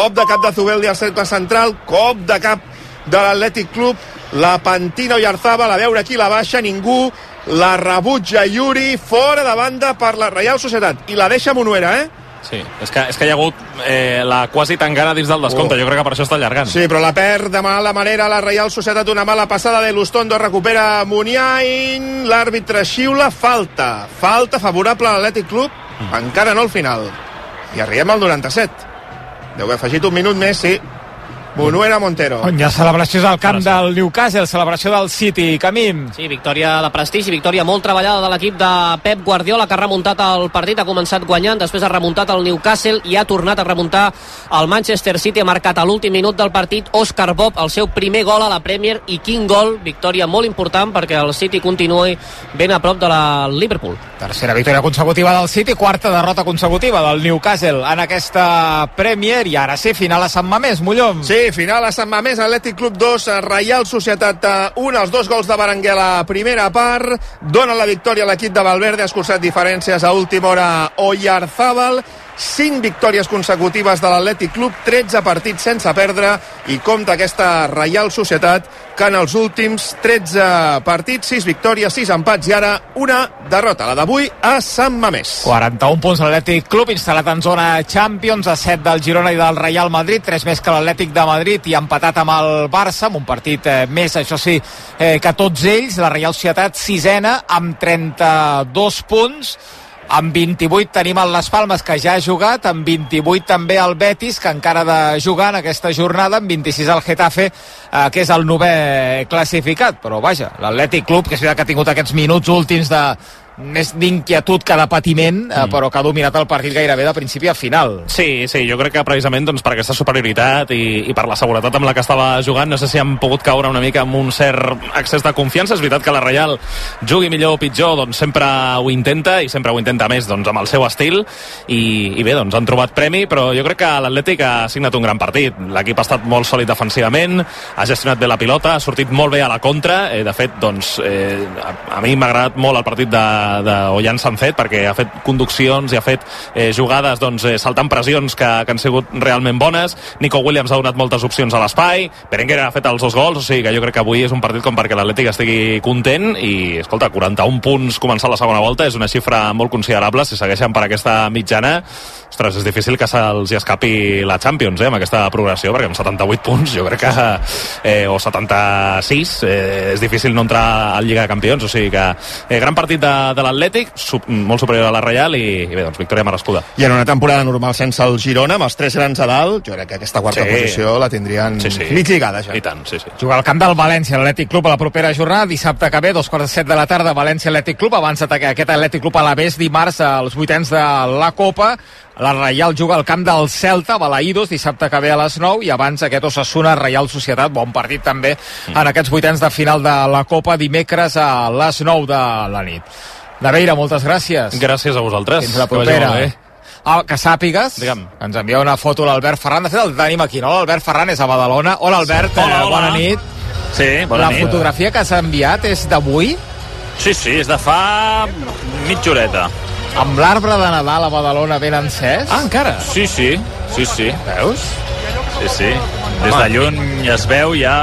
cop de cap de Zubeldi al cercle central, cop de cap de l'Atlètic Club, la Pantino i Arzabal, a veure qui la baixa, ningú, la rebutja Yuri, fora de banda per la Reial Societat, i la deixa Monuera, eh? Sí, és que, és que hi ha hagut eh, la quasi tancada dins del descompte. Oh. Jo crec que per això està allargant. Sí, però la perd de mala manera la Reial Societat, una mala passada de Lustondo, recupera Muniain, l'àrbitre xiula, falta, falta favorable a l'Atlètic Club, mm. encara no al final. I arribem al 97. Deu haver afegit un minut més, sí. Monuera Montero. On hi ha celebracions al camp del Newcastle, celebració del City, Camim. Sí, victòria de prestigi, victòria molt treballada de l'equip de Pep Guardiola, que ha remuntat el partit, ha començat guanyant, després ha remuntat el Newcastle i ha tornat a remuntar el Manchester City, ha marcat a l'últim minut del partit Oscar Bob, el seu primer gol a la Premier i quin gol, victòria molt important perquè el City continuï ben a prop de la Liverpool. Tercera victòria consecutiva del City, quarta derrota consecutiva del Newcastle en aquesta Premier i ara sí, final a Sant Mamés, Mollom. Sí, final a Sant Mamés, Atlètic Club 2, Reial Societat 1, els dos gols de Berenguer a la primera part, donen la victòria a l'equip de Valverde, ha escurçat diferències a última hora Oyarzábal, 5 victòries consecutives de l'Atlètic Club, 13 partits sense perdre i compta aquesta Reial Societat que en els últims 13 partits, 6 victòries, 6 empats i ara una derrota, la d'avui a Sant Mamés. 41 punts l'Atlètic Club, instal·lat en zona Champions, a 7 del Girona i del Real Madrid, 3 més que l'Atlètic de Madrid i empatat amb el Barça, amb un partit eh, més, això sí, eh, que tots ells, la Real Societat sisena amb 32 punts, amb 28 tenim el Les Palmes, que ja ha jugat, amb 28 també el Betis, que encara ha de jugar en aquesta jornada, amb 26 el Getafe, eh, que és el novè classificat. Però vaja, l'Atlètic Club, que és veritat que ha tingut aquests minuts últims de, més d'inquietud que de patiment, mm. eh, però que ha dominat el partit gairebé de principi a final. Sí, sí, jo crec que precisament doncs, per aquesta superioritat i, i per la seguretat amb la que estava jugant, no sé si han pogut caure una mica amb un cert excés de confiança. És veritat que la Reial jugui millor o pitjor, doncs sempre ho intenta i sempre ho intenta més doncs, amb el seu estil i, i bé, doncs han trobat premi, però jo crec que l'Atlètic ha signat un gran partit. L'equip ha estat molt sòlid defensivament, ha gestionat bé la pilota, ha sortit molt bé a la contra, eh, de fet, doncs, eh, a, a mi m'ha agradat molt el partit de, d'Ollán Sanzet perquè ha fet conduccions i ha fet eh, jugades doncs, eh, saltant pressions que, que han sigut realment bones. Nico Williams ha donat moltes opcions a l'espai. Berenguer ha fet els dos gols o sigui que jo crec que avui és un partit com perquè l'Atlètic estigui content. I escolta, 41 punts començar la segona volta és una xifra molt considerable si segueixen per aquesta mitjana ostres, és difícil que se'ls escapi la Champions eh, amb aquesta progressió perquè amb 78 punts jo crec que eh, o 76 eh, és difícil no entrar al Lliga de Campions o sigui que eh, gran partit de, de l'Atlètic, sub, molt superior a la Reial i, i bé, doncs victòria merescuda. I en una temporada normal sense el Girona, amb els tres grans a dalt, jo crec que aquesta quarta Sí. posició la tindrien Sí, sí. mig lligada ja. I tant, sí, sí. Jugar al camp del València, l'Atlètic Club a la propera jornada, dissabte que ve, dos quarts de set de la tarda, València Atlètic Club, abans d'atacar aquest Atlètic Club a la vés dimarts als vuitens de la Copa, la Reial juga al camp del Celta, Balaïdos, dissabte que ve a les 9, i abans aquest Osasuna Reial Societat, bon partit també en aquests vuitens de final de la Copa, dimecres a les 9 de la nit. Naveira, moltes gràcies. Gràcies a vosaltres. Fins la Que propera. bé. Ah, que sàpigues, Digue'm. ens envia una foto l'Albert Ferran. De fet, el tenim aquí, no? L'Albert Ferran és a Badalona. Hola, Albert, Hola, eh, hola. bona nit. Sí, bona la nit. fotografia que s'ha enviat és d'avui, Sí, sí, és de fa mitja horeta. Amb l'arbre de Nadal a Badalona ben encès. Ah, encara? Sí, sí, sí, sí. Veus? Sí, sí. Des de lluny es veu ja,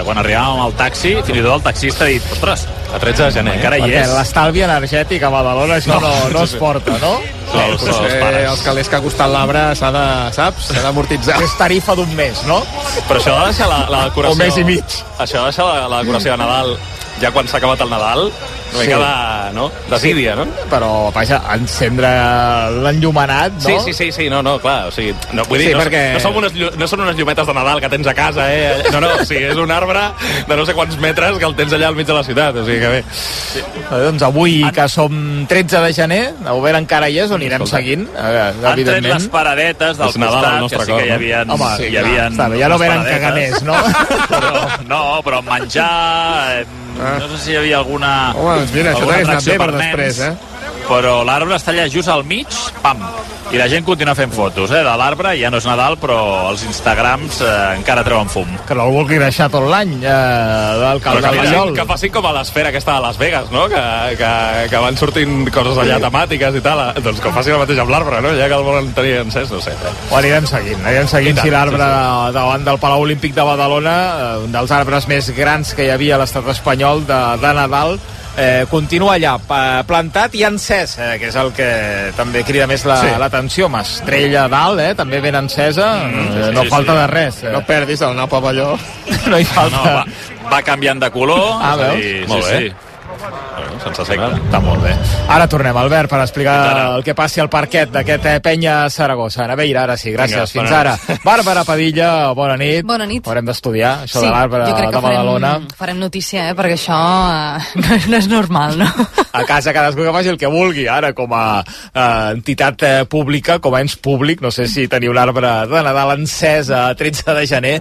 eh, quan arribàvem al taxi, fins i tot el taxista ha dit, ostres, A 13 de gener. encara hi Perquè és. l'estalvi energètic a Badalona això no, no, es porta, no? Els, els Eh, pares. els calés que ha costat l'arbre s'ha de, saps? S'ha d'amortitzar. És tarifa d'un mes, no? Però això de deixar la, la decoració... O mes i mig. Això de deixar la, la decoració de Nadal ja quan s'ha acabat el Nadal, una Sí. mica de, no? Desídia, no? Però, vaja, encendre l'enllumenat, no? Sí, sí, sí, sí, no, no, clar, o sigui, no, vull dir, Sí, no, perquè- no, som unes, no són unes llumetes de Nadal que tens a casa, eh? No, no, o sigui, és un arbre de no sé quants metres que el tens allà al mig de la ciutat, o sigui que bé. Eh, Doncs avui, que som 13 de gener, Albert encara hi és, on anirem Escolta. seguint, eh, Han tret evidentment. les paradetes del Nadal costat, que sí cor, que hi no? havia, Home, sí, hi havia clar, ja no venen caganers, no? però, no, però menjar... Eh, no sé si hi havia alguna... Home, doncs mira, això t'hagués anat bé per després, eh? però l'arbre està allà just al mig, pam, i la gent continua fent fotos eh, de l'arbre, ja no és Nadal, però els Instagrams eh, encara treuen fum. Que no el vulgui deixar tot l'any, eh, del Però Cal que, del facin, Vallol. que facin com a l'esfera aquesta de Las Vegas, no? Que, que, que van sortint coses allà temàtiques i tal. eh? Doncs que facin el mateix amb l'arbre, no? Ja que el volen tenir encès, no sé. Ho anirem seguint, anirem seguint tant, si l'arbre sí, davant del Palau Olímpic de Badalona, eh, un dels arbres més grans que hi havia a l'estat espanyol de, de Nadal, eh, continua allà, plantat i encès, eh, que és el que també crida més la- Sí. l'atenció. La, Estrella a dalt, eh, també ben encesa, mm, sí, sí, no sí, falta sí. de res. Eh. No perdis el nap pavelló. no hi No, falta. va, va canviant de color. Ah, veus? dir, Molt sí, bé. sí. Efecte. Està molt bé. Ara tornem, Albert, per explicar el que passi al parquet d'aquest eh, penya Saragossa. A Naveira, ara sí, gràcies. Vinga, Fins ara. Bàrbara Padilla, bona nit. Bona nit. Haurem d'estudiar això sí, de l'arbre jo crec de que Badalona. farem, farem notícia, eh? perquè això eh, no, no és normal, no? a casa cadascú que faci el que vulgui. Ara, com a eh, entitat eh, pública, com a ens públic, no sé si tenir un arbre de Nadal encès a 13 de gener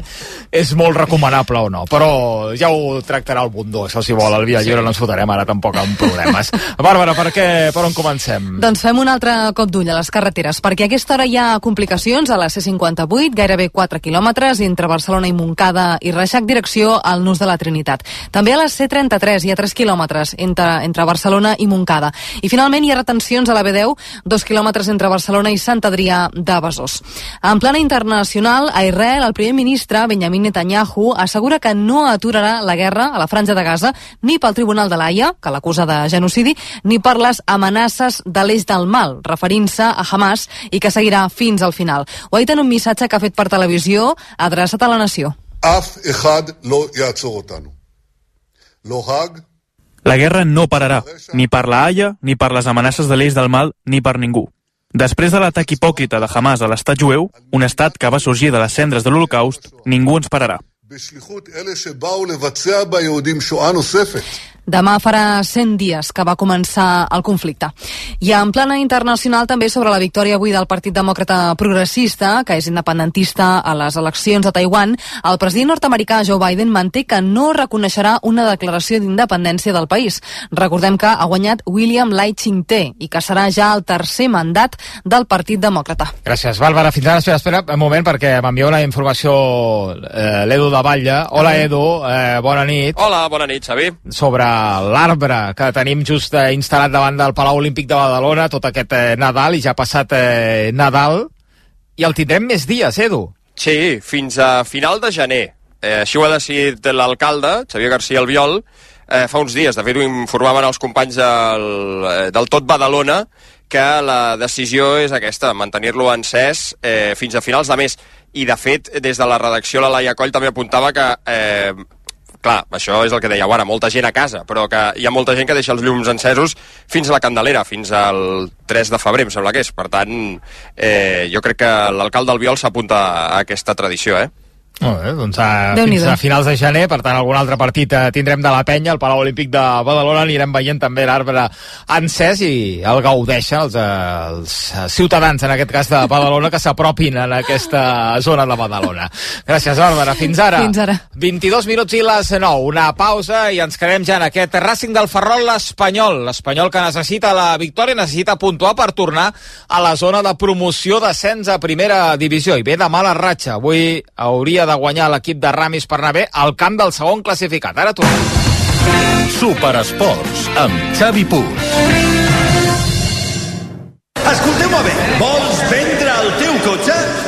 és molt recomanable o no, però ja ho tractarà el bundó, això si vol, el Via Lliure no ens fotrem ara tampoc amb problemes. Bàrbara, per, què, per on comencem? Doncs fem un altre cop d'ull a les carreteres, perquè a aquesta hora hi ha complicacions a la C58, gairebé 4 quilòmetres, entre Barcelona i Montcada i Reixac, direcció al Nus de la Trinitat. També a la C33 hi ha 3 quilòmetres entre, entre Barcelona i Montcada. I finalment hi ha retencions a la B10, 2 quilòmetres entre Barcelona i Sant Adrià de Besòs. En plana internacional, a Israel, el primer ministre, Benjamin Netanyahu, assegura que no aturarà la guerra a la franja de Gaza ni pel Tribunal de l'Aia, que l'acusa de genocidi, ni per les amenaces de l'eix del mal, referint-se a Hamas i que seguirà fins al final. Ho ha dit en un missatge que ha fet per televisió adreçat a la nació. Af echad lo yatzorotanu. Lo hag... La guerra no pararà, ni per la Haia, ni per les amenaces de l'eix del mal, ni per ningú. Després de l'atac hipòcrita de Hamas a l'estat jueu, un estat que va sorgir de les cendres de l'Holocaust, ningú ens pararà. Demà farà 100 dies que va començar el conflicte. I en plana internacional també sobre la victòria avui del Partit Demòcrata Progressista, que és independentista a les eleccions de Taiwan, el president nord-americà Joe Biden manté que no reconeixerà una declaració d'independència del país. Recordem que ha guanyat William Lai Ching-te i que serà ja el tercer mandat del Partit Demòcrata. Gràcies, Bàrbara. Fins ara, espera, espera un moment, perquè m'envia una informació eh, l'Edu de Batlle. Hola, Edu. Eh, bona nit. Hola, bona nit, Xavi. Sobre l'arbre que tenim just eh, instal·lat davant del Palau Olímpic de Badalona tot aquest eh, Nadal, i ja ha passat eh, Nadal, i el tindrem més dies, Edu. Sí, fins a final de gener. Eh, així ho ha decidit l'alcalde, Xavier García Albiol, eh, fa uns dies. De fet, ho informaven els companys del, del Tot Badalona que la decisió és aquesta, mantenir-lo encès eh, fins a finals de mes. I, de fet, des de la redacció la Laia Coll també apuntava que eh, clar, això és el que dèieu ara, molta gent a casa, però que hi ha molta gent que deixa els llums encesos fins a la Candelera, fins al 3 de febrer, em sembla que és. Per tant, eh, jo crec que l'alcalde Albiol s'apunta a aquesta tradició, eh? Molt bé, doncs a, fins a finals de gener, per tant, algun altre partit eh, tindrem de la penya, al Palau Olímpic de Badalona, anirem veient també l'arbre encès i el gaudeixen els, eh, els eh, ciutadans, en aquest cas de Badalona, que s'apropin en aquesta zona de Badalona. Gràcies, Bàrbara. Fins ara. Fins ara. 22 minuts i les 9. Una pausa i ens quedem ja en aquest Racing del Ferrol, l'Espanyol. L'Espanyol que necessita la victòria, necessita puntuar per tornar a la zona de promoció d'ascens a primera divisió. I ve de mala ratxa. Avui hauria de guanyar l'equip de Ramis per anar bé al camp del segon classificat. Ara tornem. Superesports amb Xavi Puig. Escolteu-me bé, vols vendre el teu cotxe?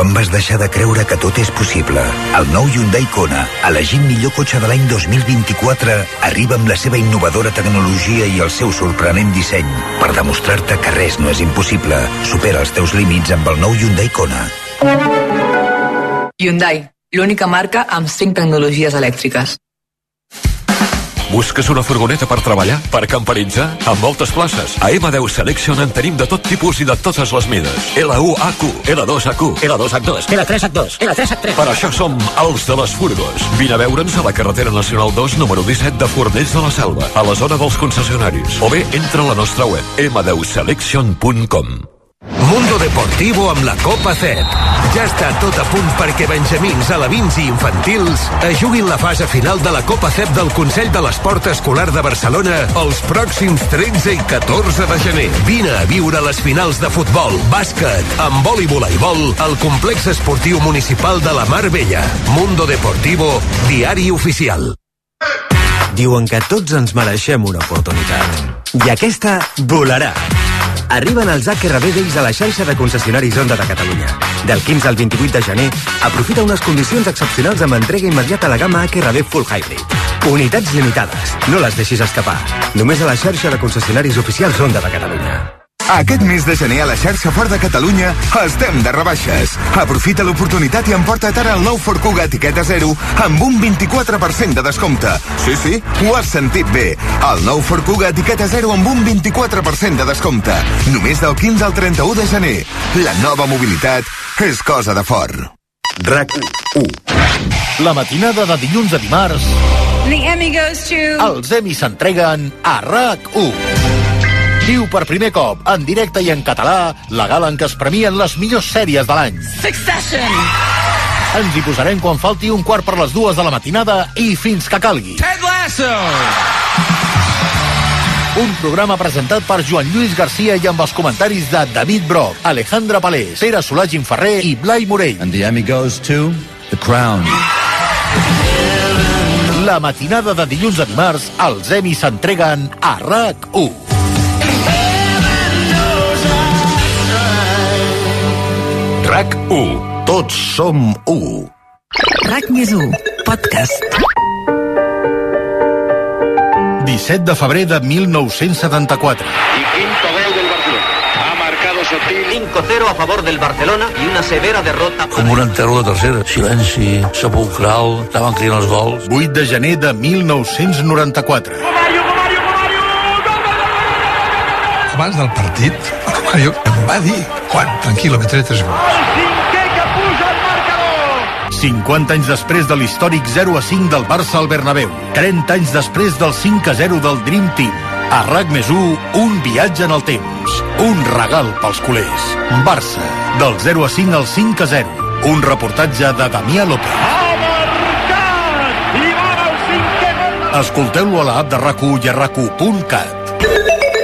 Quan vas deixar de creure que tot és possible? El nou Hyundai Kona, elegit millor cotxe de l'any 2024, arriba amb la seva innovadora tecnologia i el seu sorprenent disseny per demostrar-te que res no és impossible. Supera els teus límits amb el nou Hyundai Kona. Hyundai, l'única marca amb 5 tecnologies elèctriques. Busques una furgoneta per treballar? Per camperitzar? Amb moltes places. A M10 Selection en tenim de tot tipus i de totes les mides. L1AQ, L2AQ, L2H2, L3H2, L3H3. per això som els de les furgos. Vine a veure'ns a la carretera nacional 2, número 17 de Fornells de la Selva, a la zona dels concessionaris. O bé, entra a la nostra web, m10selection.com. Mundo Deportivo amb la Copa CEP. Ja està tot a punt perquè benjamins, alevins i infantils es juguin la fase final de la Copa CEP del Consell de l'Esport Escolar de Barcelona els pròxims 13 i 14 de gener. Vine a viure les finals de futbol, bàsquet, handbol i voleibol al complex esportiu municipal de la Mar Vella. Mundo Deportivo, diari oficial. Diuen que tots ens mereixem una oportunitat. I aquesta volarà. Arriben els HRB Days a la xarxa de concessionaris Honda de Catalunya. Del 15 al 28 de gener, aprofita unes condicions excepcionals amb entrega immediata a la gamma HRB Full Hybrid. Unitats limitades. No les deixis escapar. Només a la xarxa de concessionaris oficials Honda de Catalunya. Aquest mes de gener a la xarxa Ford de Catalunya estem de rebaixes. Aprofita l'oportunitat i emporta't ara el nou Ford Kuga etiqueta 0 amb un 24% de descompte. Sí, sí, ho has sentit bé. El nou Ford Kuga etiqueta 0 amb un 24% de descompte. Només del 15 al 31 de gener. La nova mobilitat és cosa de Ford. RAC 1. La matinada de dilluns a dimarts, The Emmy goes to... els Emmy s'entreguen a RAC 1. Viu per primer cop, en directe i en català, la gala en què es premien les millors sèries de l'any. Succession! Ens hi posarem quan falti un quart per les dues de la matinada i fins que calgui. Ted Lasso! Un programa presentat per Joan Lluís Garcia i amb els comentaris de David Broc, Alejandra Palés, Pere Solà Ginferrer i Blai Morell. And the Emmy goes to The Crown. La matinada de dilluns a dimarts, els Emmy s'entreguen a RAC1. RAC 1. Tots som 1. RAC més 1, podcast. 17 de febrer de 1974. Y quinto gol del Barcelona. Ha marcado Sotil. 5-0 a favor del Barcelona y una severa derrota. Com un enterro de tercera. Silenci, sepulcral, estaven cridant els gols. 8 de gener de 1994. Abans del partit, em va dir quan, tranquil·lo, metré tres gols. 50 anys després de l'històric 0 a 5 del Barça al Bernabéu. 30 anys després del 5 a 0 del Dream Team. A RAC més 1, un viatge en el temps. Un regal pels culers. Barça, del 0 a 5 al 5 a 0. Un reportatge de Damià López. Escolteu-lo a l'app de rac i a rac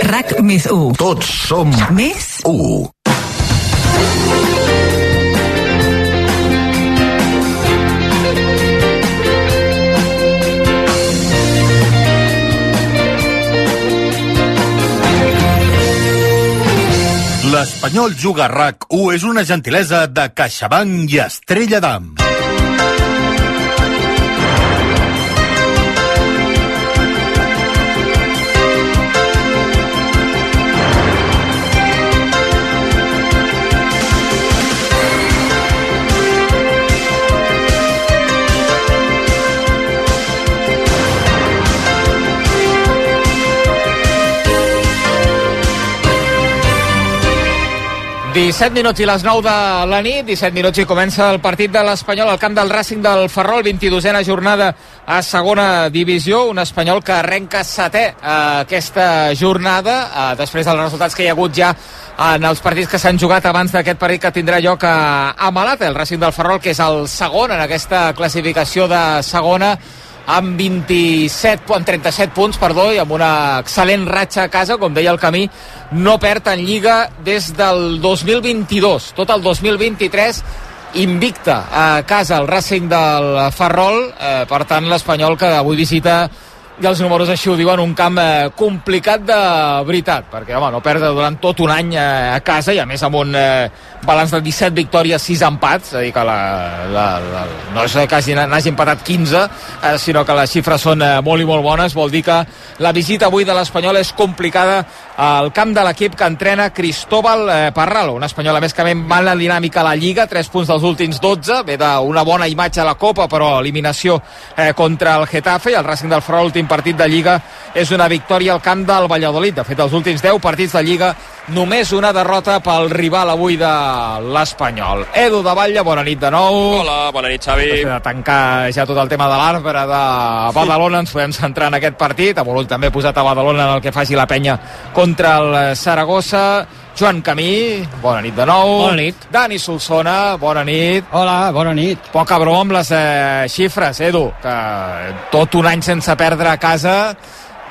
RAC més 1. Tots som Més 1. L'Espanyol Juga a RAC 1 és una gentilesa de CaixaBank i Estrella d'Am. Disset minuts i les 9 de la nit, 17 minuts i comença el partit de l'Espanyol al camp del Racing del Ferrol, 22a jornada a segona divisió, un Espanyol que arrenca setè eh, aquesta jornada, eh, després dels resultats que hi ha hagut ja en els partits que s'han jugat abans d'aquest partit que tindrà lloc a, a Malata, el Racing del Ferrol, que és el segon en aquesta classificació de segona, amb 27, amb 37 punts, perdó, i amb una excel·lent ratxa a casa, com deia el camí, no perd en Lliga des del 2022. Tot el 2023 invicta a casa el Racing del Ferrol, eh, per tant l'Espanyol que avui visita i els números així ho diuen, un camp eh, complicat de veritat, perquè home, no perdre durant tot un any eh, a casa i a més amb un eh, balanç de 17 victòries, 6 empats, és a dir que la, la, la, no és que hagi, n'hagi empatat 15, eh, sinó que les xifres són eh, molt i molt bones, vol dir que la visita avui de l'Espanyol és complicada al camp de l'equip que entrena Cristóbal eh, Parralo, un espanyol a més que va en la dinàmica a la Lliga, 3 punts dels últims 12, ve d'una bona imatge a la Copa, però eliminació eh, contra el Getafe, i el Racing del Ferrol, l'últim partit de Lliga, és una victòria al camp del Valladolid. De fet, els últims 10 partits de Lliga, només una derrota pel rival avui de l'Espanyol. Edu de Batlle, bona nit de nou. Hola, bona nit, Xavi. Després de tancar ja tot el tema de l'arbre de Badalona, ens podem centrar en aquest partit. A Bolull també posat a Badalona en el que faci la penya contra el Saragossa. Joan Camí, bona nit de nou. Bona nit. Dani Solsona, bona nit. Hola, bona nit. Poca broma amb les eh, xifres, Edu, que tot un any sense perdre a casa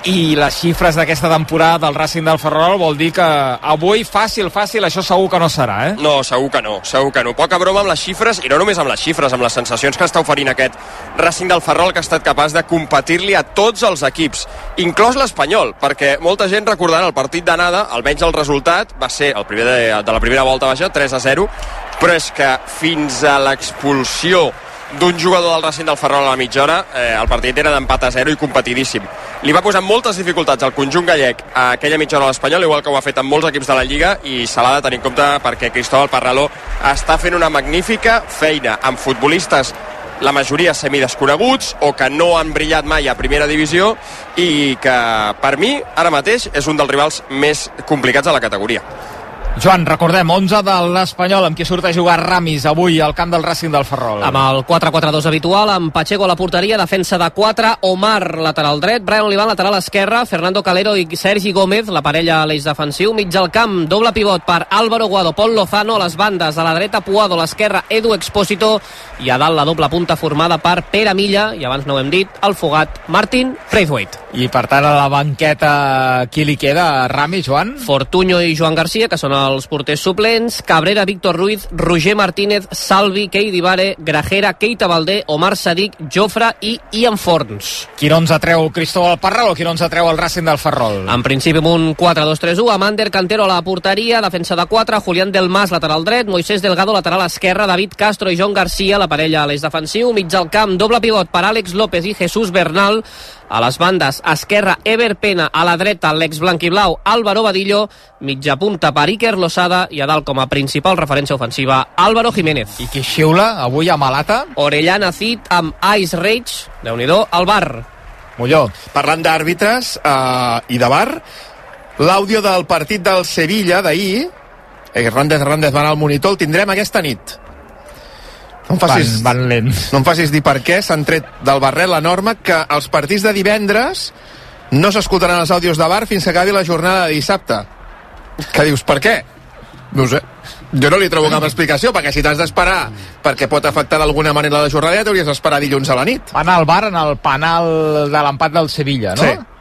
i les xifres d'aquesta temporada del Racing del Ferrol vol dir que avui fàcil, fàcil, això segur que no serà, eh? No, segur que no, segur que no. Poca broma amb les xifres, i no només amb les xifres, amb les sensacions que està oferint aquest Racing del Ferrol, que ha estat capaç de competir-li a tots els equips, inclòs l'Espanyol, perquè molta gent recordarà el partit d'anada, almenys el resultat, va ser el primer de, de la primera volta baixa, 3 a 0, però és que fins a l'expulsió d'un jugador del Racing del Ferrol a la mitja hora, eh, el partit era d'empat a 0 i competidíssim. Li va posar moltes dificultats al conjunt gallec a aquella mitja hora a l'Espanyol, igual que ho ha fet amb molts equips de la Lliga, i se l'ha de tenir en compte perquè Cristóbal Parraló està fent una magnífica feina amb futbolistes la majoria semidesconeguts o que no han brillat mai a primera divisió i que per mi ara mateix és un dels rivals més complicats de la categoria. Joan, recordem, 11 de l'Espanyol amb qui surt a jugar Ramis avui al camp del Racing del Ferrol. Amb el 4-4-2 habitual, amb Pacheco a la porteria, defensa de 4, Omar lateral dret, Brian Olivan lateral esquerra, Fernando Calero i Sergi Gómez, la parella a l'eix defensiu, mig al camp, doble pivot per Álvaro Guado, Pol Lozano a les bandes, a la dreta Puado, a l'esquerra Edu Expósito i a dalt la doble punta formada per Pere Milla i abans no ho hem dit, el fugat Martin Braithwaite. I per tant a la banqueta qui li queda? Rami, Joan? Fortuño i Joan Garcia, que són els porters suplents, Cabrera, Víctor Ruiz, Roger Martínez, Salvi, Keidi Vare, Grajera, Keita Valdé, Omar Sadik, Jofre i Ian Forns. Quin 11 treu Cristóbal Parral o quin 11 treu el Racing del Ferrol? En principi amb un 4-2-3-1, amb Ander Cantero a la porteria, defensa de 4, Julián Del Mas, lateral dret, Moisés Delgado, lateral esquerra, David Castro i Joan Garcia, la parella a l'eix defensiu, mig al camp, doble pivot per Àlex López i Jesús Bernal, a les bandes, esquerra, Ever Pena, a la dreta, l'ex blanquiblau, Álvaro Badillo, mitja punta per Iker Losada i a dalt com a principal referència ofensiva, Álvaro Jiménez. I qui xiula avui a Malata? Orellana Cid amb Ice Rage, déu nhi al bar. Molló. Parlant d'àrbitres uh, i de bar, l'àudio del partit del Sevilla d'ahir, Hernández Hernández va anar al monitor, el tindrem aquesta nit. No em facis, van, van lents. No em facis dir per què s'han tret del barret la norma que els partits de divendres no s'escoltaran els àudios de bar fins que acabi la jornada de dissabte. Que dius, per què? No ho sé. Jo no li trobo cap explicació, perquè si t'has d'esperar perquè pot afectar d'alguna manera la jornada, t'hauries d'esperar dilluns a la nit. Va anar al bar en el penal de l'empat del Sevilla, no? Sí.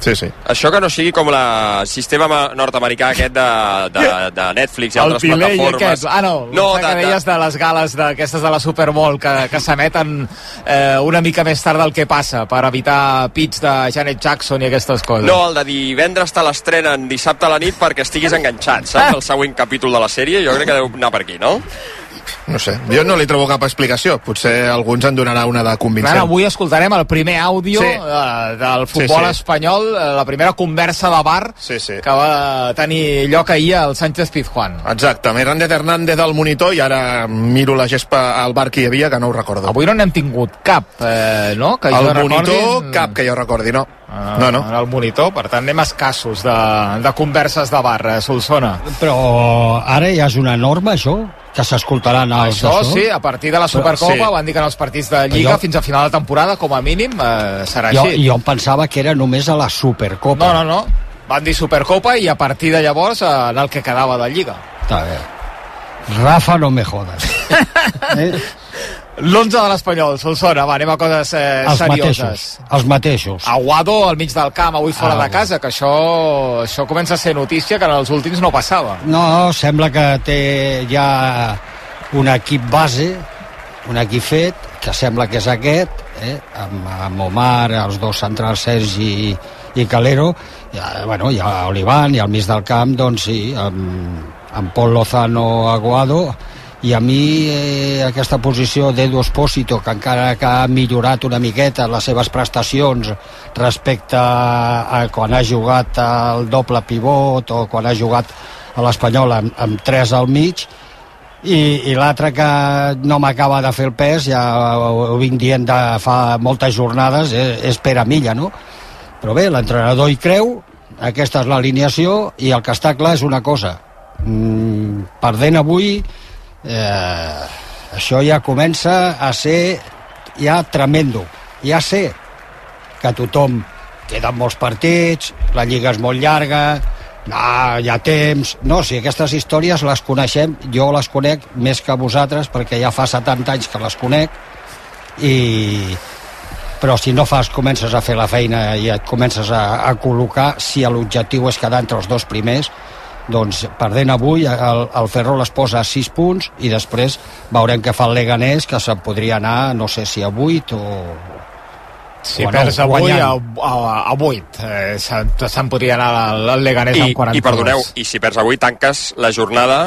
Sí, sí. Això que no sigui com el sistema nord-americà aquest de, de, de Netflix i el altres plataformes. Aquest. Ah, no, no de, que deies de les gales d'aquestes de la Super Bowl que, que s'emeten eh, una mica més tard del que passa per evitar pits de Janet Jackson i aquestes coses. No, el de divendres te l'estrenen dissabte a la nit perquè estiguis enganxat, saps? El següent capítol de la sèrie, jo crec que deu anar per aquí, no? No sé, jo no li trobo cap explicació. Potser alguns en donarà una de convincent. Clar, avui escoltarem el primer àudio Sí. eh, del futbol Sí, sí. espanyol, eh, la primera conversa de bar sí, sí. que va tenir lloc ahir al Sánchez Pizjuán. Exacte, Hernández Hernández al monitor i ara miro la gespa al bar que hi havia, que no ho recordo. Avui no n'hem tingut cap, eh, no? Que jo el recordi- monitor, cap que jo recordi, no. Ah, no, no. El monitor, per tant, anem escassos de, de converses de bar, eh, Solsona. Però ara ja és una norma, això? Que s'escoltaran els Això d'això? sí, a partir de la Supercopa Sí. van dir que en els partits de Lliga jo- fins a final de temporada, com a mínim, eh, serà Jo, així. jo em pensava que era només a la Supercopa. No, no, no. Van dir Supercopa i a partir de llavors eh, en el que quedava de Lliga. Està bé. Rafa, no me jodas. eh? L'11 de l'Espanyol, Solsona, va, anem a coses eh, Els serioses. mateixos. Els mateixos. Aguado al mig del camp, avui fora Ah, de casa, que això, això comença a ser notícia que en els últims no passava. No, sembla que té ja un equip base, un equip fet, que sembla que és aquest, eh? amb, amb Omar, els dos centrals Sergi i, i Calero, i, eh, bueno, hi ha Olivan, i al mig del camp, doncs sí, amb, amb Pol Lozano Aguado, i a mi eh, aquesta posició d'Edu Espósito que encara que ha millorat una miqueta les seves prestacions respecte a, quan ha jugat al doble pivot o quan ha jugat a l'Espanyol amb, amb 3 al mig i, i l'altre que no m'acaba de fer el pes ja ho, vinc dient de fa moltes jornades és, és Pere Milla no? però bé, l'entrenador hi creu aquesta és l'alineació i el que està clar és una cosa mm, perdent avui eh, això ja comença a ser ja tremendo. Ja sé que tothom queden molts partits la lliga és molt llarga no, hi ha temps. No, si aquestes històries les coneixem jo les conec més que vosaltres perquè ja fa 70 anys que les conec i però si no fas, comences a fer la feina i et comences a, a col·locar si l'objectiu és quedar entre els dos primers doncs perdent avui el, el Ferrol es posa a 6 punts i després veurem què fa el Leganés que se'n podria anar, no sé si a 8 o, si o perds no, avui a, guanyant. a, a 8 eh, se'n se'n podria anar al, al Leganés I, amb 42 I perdoneu, i si perds avui tanques la jornada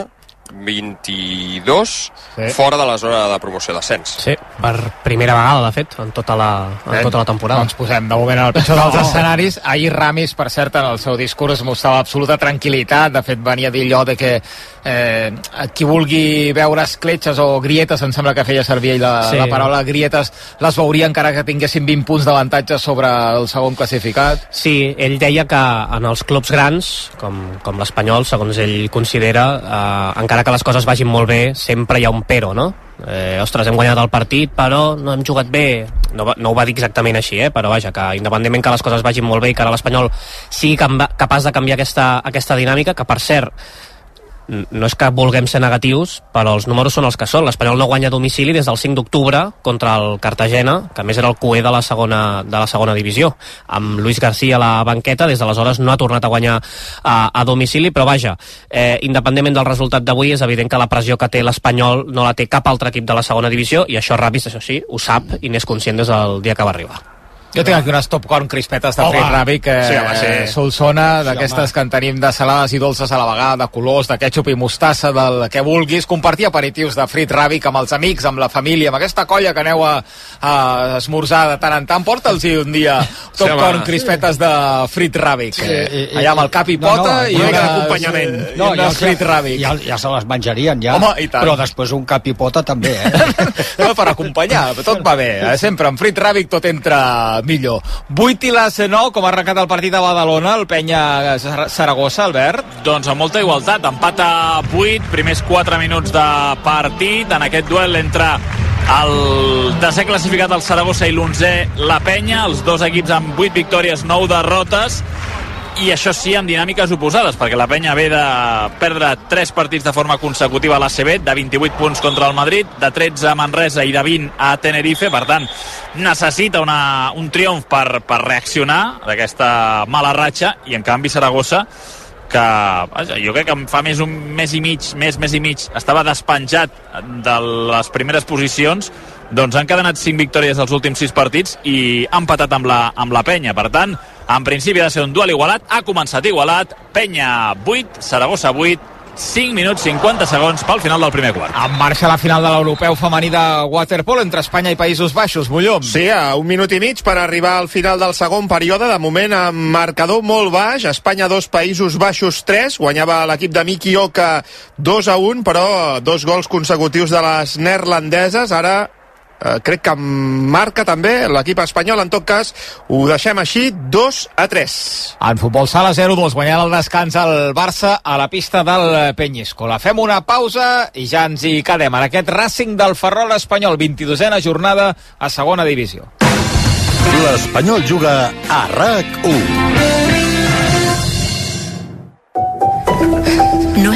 22 Sí. fora de la zona de promoció d'ascens. Sí, per primera vegada, de fet, en tota la, en Eh, tota la temporada. Ens posem de moment al pitjor dels No. escenaris. Ahir Ramis, per cert, en el seu discurs mostrava absoluta tranquil·litat. De fet, venia a dir allò de que eh, qui vulgui veure escletxes o grietes, em sembla que feia servir ell la, Sí. la paraula grietes, les veuria encara que tinguessin 20 punts d'avantatge sobre el segon classificat. Sí, ell deia que en els clubs grans, com, com l'Espanyol, segons ell considera, eh, encara que les coses vagin molt bé, sempre hi ha un pero, no? Eh, ostres, hem guanyat el partit, però no hem jugat bé. No, no ho va dir exactament així, eh? però vaja, que independentment que les coses vagin molt bé i que ara l'Espanyol sigui capaç de canviar aquesta, aquesta dinàmica, que per cert, no és que vulguem ser negatius, però els números són els que són. L'Espanyol no guanya a domicili des del 5 d'octubre contra el Cartagena, que més era el cué de la segona, de la segona divisió. Amb Luis García a la banqueta, des d'aleshores no ha tornat a guanyar a, a domicili, però vaja, eh, independentment del resultat d'avui, és evident que la pressió que té l'Espanyol no la té cap altre equip de la segona divisió, i això Ravis, això sí, ho sap i n'és conscient des del dia que va arribar. Jo tinc aquí unes top corn crispetes de Home! frit ràbic, eh, Sí, home, sí. Solsona, Sí, d'aquestes home. que en tenim de salades i dolces a la vegada, de colors, de ketchup i mostassa, del que vulguis. Compartir aperitius de frit ràbic amb els amics, amb la família, amb aquesta colla que aneu a, a esmorzar de tant en tant. Porta'ls un dia top Sí, corn crispetes de frit ràbic. Sí, eh, i- i- allà amb el cap i no, pota no, i no, una mica no, d'acompanyament. No, I ja, frit ja, ja se les menjarien, ja. Home, i. Però després un cap i pota també, eh? No, per acompanyar, tot va bé. Eh? Sempre amb frit ràbic tot entra millor. 8 i les 9, com ha arrencat el partit de Badalona, el penya Saragossa, Albert. Doncs amb molta igualtat, empat a 8, primers 4 minuts de partit, en aquest duel entre el desè classificat el Saragossa i l'11 la penya, els dos equips amb 8 victòries, 9 derrotes, i això sí, amb dinàmiques oposades, perquè la penya ve de perdre 3 partits de forma consecutiva a l'ACB, de 28 punts contra el Madrid, de 13 a Manresa i de 20 a Tenerife, per tant, necessita una, un triomf per, per reaccionar d'aquesta mala ratxa, i en canvi Saragossa que vaja, jo crec que fa més un mes i mig, més, més i mig, estava despenjat de les primeres posicions, doncs han cadenat 5 victòries dels últims 6 partits i han empatat amb la, amb la penya. Per tant, en principi ha de ser un duel igualat, ha començat igualat, penya 8, Saragossa 8, 5 minuts 50 segons pel final del primer quart. En marxa la final de l'europeu femení de waterpolo entre Espanya i Països Baixos. Bullom. Sí, a un minut i mig per arribar al final del segon període. De moment, amb marcador molt baix. Espanya 2, Països Baixos 3. Guanyava l'equip de Miki Oka 2 a 1, però dos gols consecutius de les neerlandeses. Ara eh, crec que marca també l'equip espanyol. En tot cas, ho deixem així, 2 a 3. En futbol sala 0-2, guanyant el descans al Barça a la pista del Penyíscola. Fem una pausa i ja ens hi quedem en aquest Racing del Ferrol espanyol, 22a jornada a segona divisió. L'Espanyol juga a RAC1. No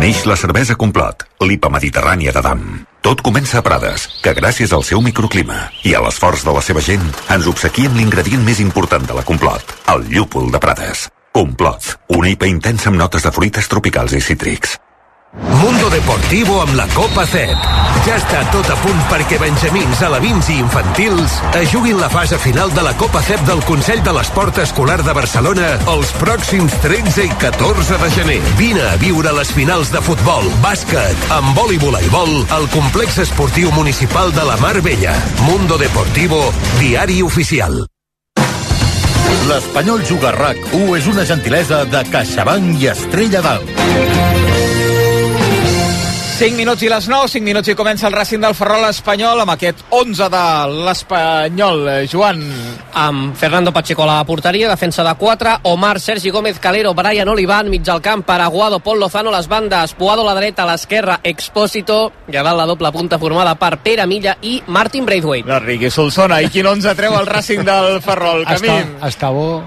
Neix la cervesa Complot, l'IPA mediterrània d'Adam. Tot comença a Prades, que gràcies al seu microclima i a l'esforç de la seva gent ens obsequia amb l'ingredient més important de la Complot, el llúpol de Prades. Complot, una IPA intensa amb notes de fruites tropicals i cítrics. Mundo Deportivo amb la Copa CEP. Ja està tot a punt perquè benjamins, alevins i infantils es juguin la fase final de la Copa CEP del Consell de l'Esport Escolar de Barcelona els pròxims 13 i 14 de gener. Vine a viure les finals de futbol, bàsquet, handbol i voleibol al complex esportiu municipal de la Mar Vella. Mundo Deportivo, diari oficial. L'Espanyol Juga RAC1 és una gentilesa de CaixaBank i Estrella d'Alt. 5 minuts i les 9, 5 minuts i comença el Racing del Ferrol espanyol amb aquest 11 de l'Espanyol. Joan. Amb Fernando Pacheco a la porteria, defensa de 4, Omar, Sergi Gómez, Calero, Brian Olivan, mig al camp, Paraguado, Pol Lozano, les bandes, Puado a la dreta, a l'esquerra, Expósito, i a dalt la doble punta formada per Pere Milla i Martin Braithwaite. La Riqui Solsona. I quin 11 treu el Racing del Ferrol? Camí. Està, està bo.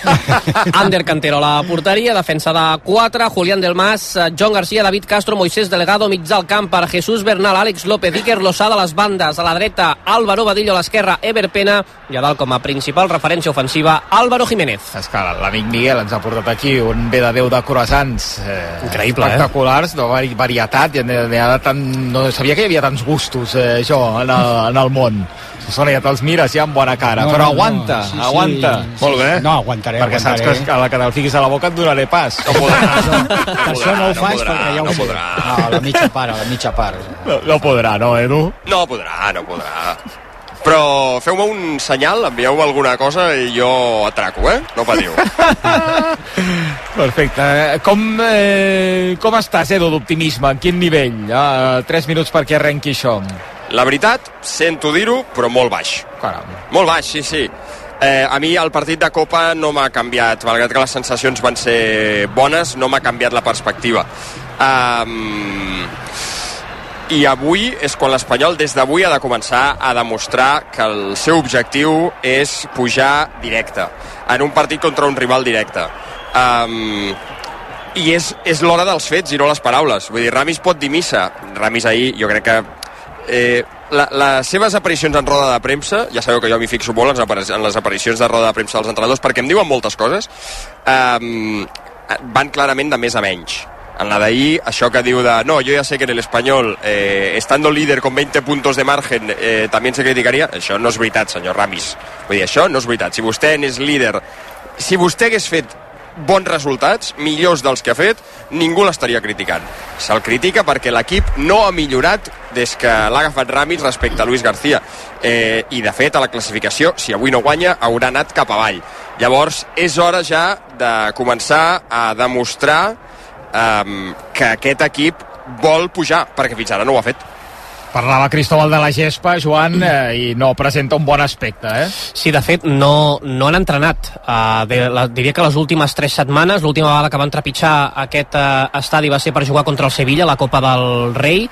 Ander Cantero a la porteria, defensa de 4, Julián del Mas, John García, David Castro, Moisés Delegado, mig del camp per Jesús Bernal, Àlex López, Iker Lozada a les bandes, a la dreta Álvaro Badillo a l'esquerra, Ever Pena, i a dalt com a principal referència ofensiva, Álvaro Jiménez. És que l'amic Miguel ens ha portat aquí un bé de Déu de croissants eh, Increïble, eh? espectaculars, no, vari- varietat, i ha de tant, no sabia que hi havia tants gustos, eh, jo, en el, en el món. Sona, ja te'ls mires ja amb bona cara, No, però no, no, aguanta, sí, sí. aguanta. Molt bé. No, aguantaré, Perquè saps aguantaré. que a la que te'l fiquis a la boca et donaré pas. No podrà. Per això no ho faig podrà, perquè ja ho no sé. podrà. No, a la mitja part, a la mitja part. No, no podrà, no, Edu? No podrà, no podrà. Però feu-me un senyal, envieu alguna cosa i jo atraco, eh? No patiu. Perfecte. Eh, Com, eh, com estàs, Edu, d'optimisme? En quin nivell? Ah, tres minuts perquè arrenqui això. La veritat, sento dir-ho, però molt baix. Caram. Molt baix, sí, sí. Eh, a mi el partit de Copa no m'ha canviat, malgrat que les sensacions van ser bones, no m'ha canviat la perspectiva. Um, I avui és quan l'Espanyol des d'avui ha de començar a demostrar que el seu objectiu és pujar directe, en un partit contra un rival directe. Um, i és, és l'hora dels fets i no les paraules. Vull dir, Ramis pot dir missa. Ramis ahir, jo crec que eh, la, les seves aparicions en roda de premsa, ja sabeu que jo m'hi fixo molt en, les aparicions de roda de premsa dels entrenadors, perquè em diuen moltes coses, um, van clarament de més a menys. En la d'ahir, això que diu de no, jo ja sé que en el espanyol, eh, estando líder con 20 puntos de margen, eh, també se criticaria, això no és veritat, senyor Ramis. Vull dir, això no és veritat. Si vostè n'és líder, si vostè hagués fet bons resultats, millors dels que ha fet, ningú l'estaria criticant. Se'l critica perquè l'equip no ha millorat des que l'ha agafat Ramis respecte a Luis García. Eh, I, de fet, a la classificació, si avui no guanya, haurà anat cap avall. Llavors, és hora ja de començar a demostrar um, que aquest equip vol pujar, perquè fins ara no ho ha fet. Parlava Cristóbal de la Gespa, Joan, eh, i no presenta un bon aspecte, eh? Sí, de fet, no, no han entrenat. Uh, de, la, diria que les últimes tres setmanes, l'última vegada que van trepitjar aquest uh, estadi va ser per jugar contra el Sevilla, la Copa del Rei,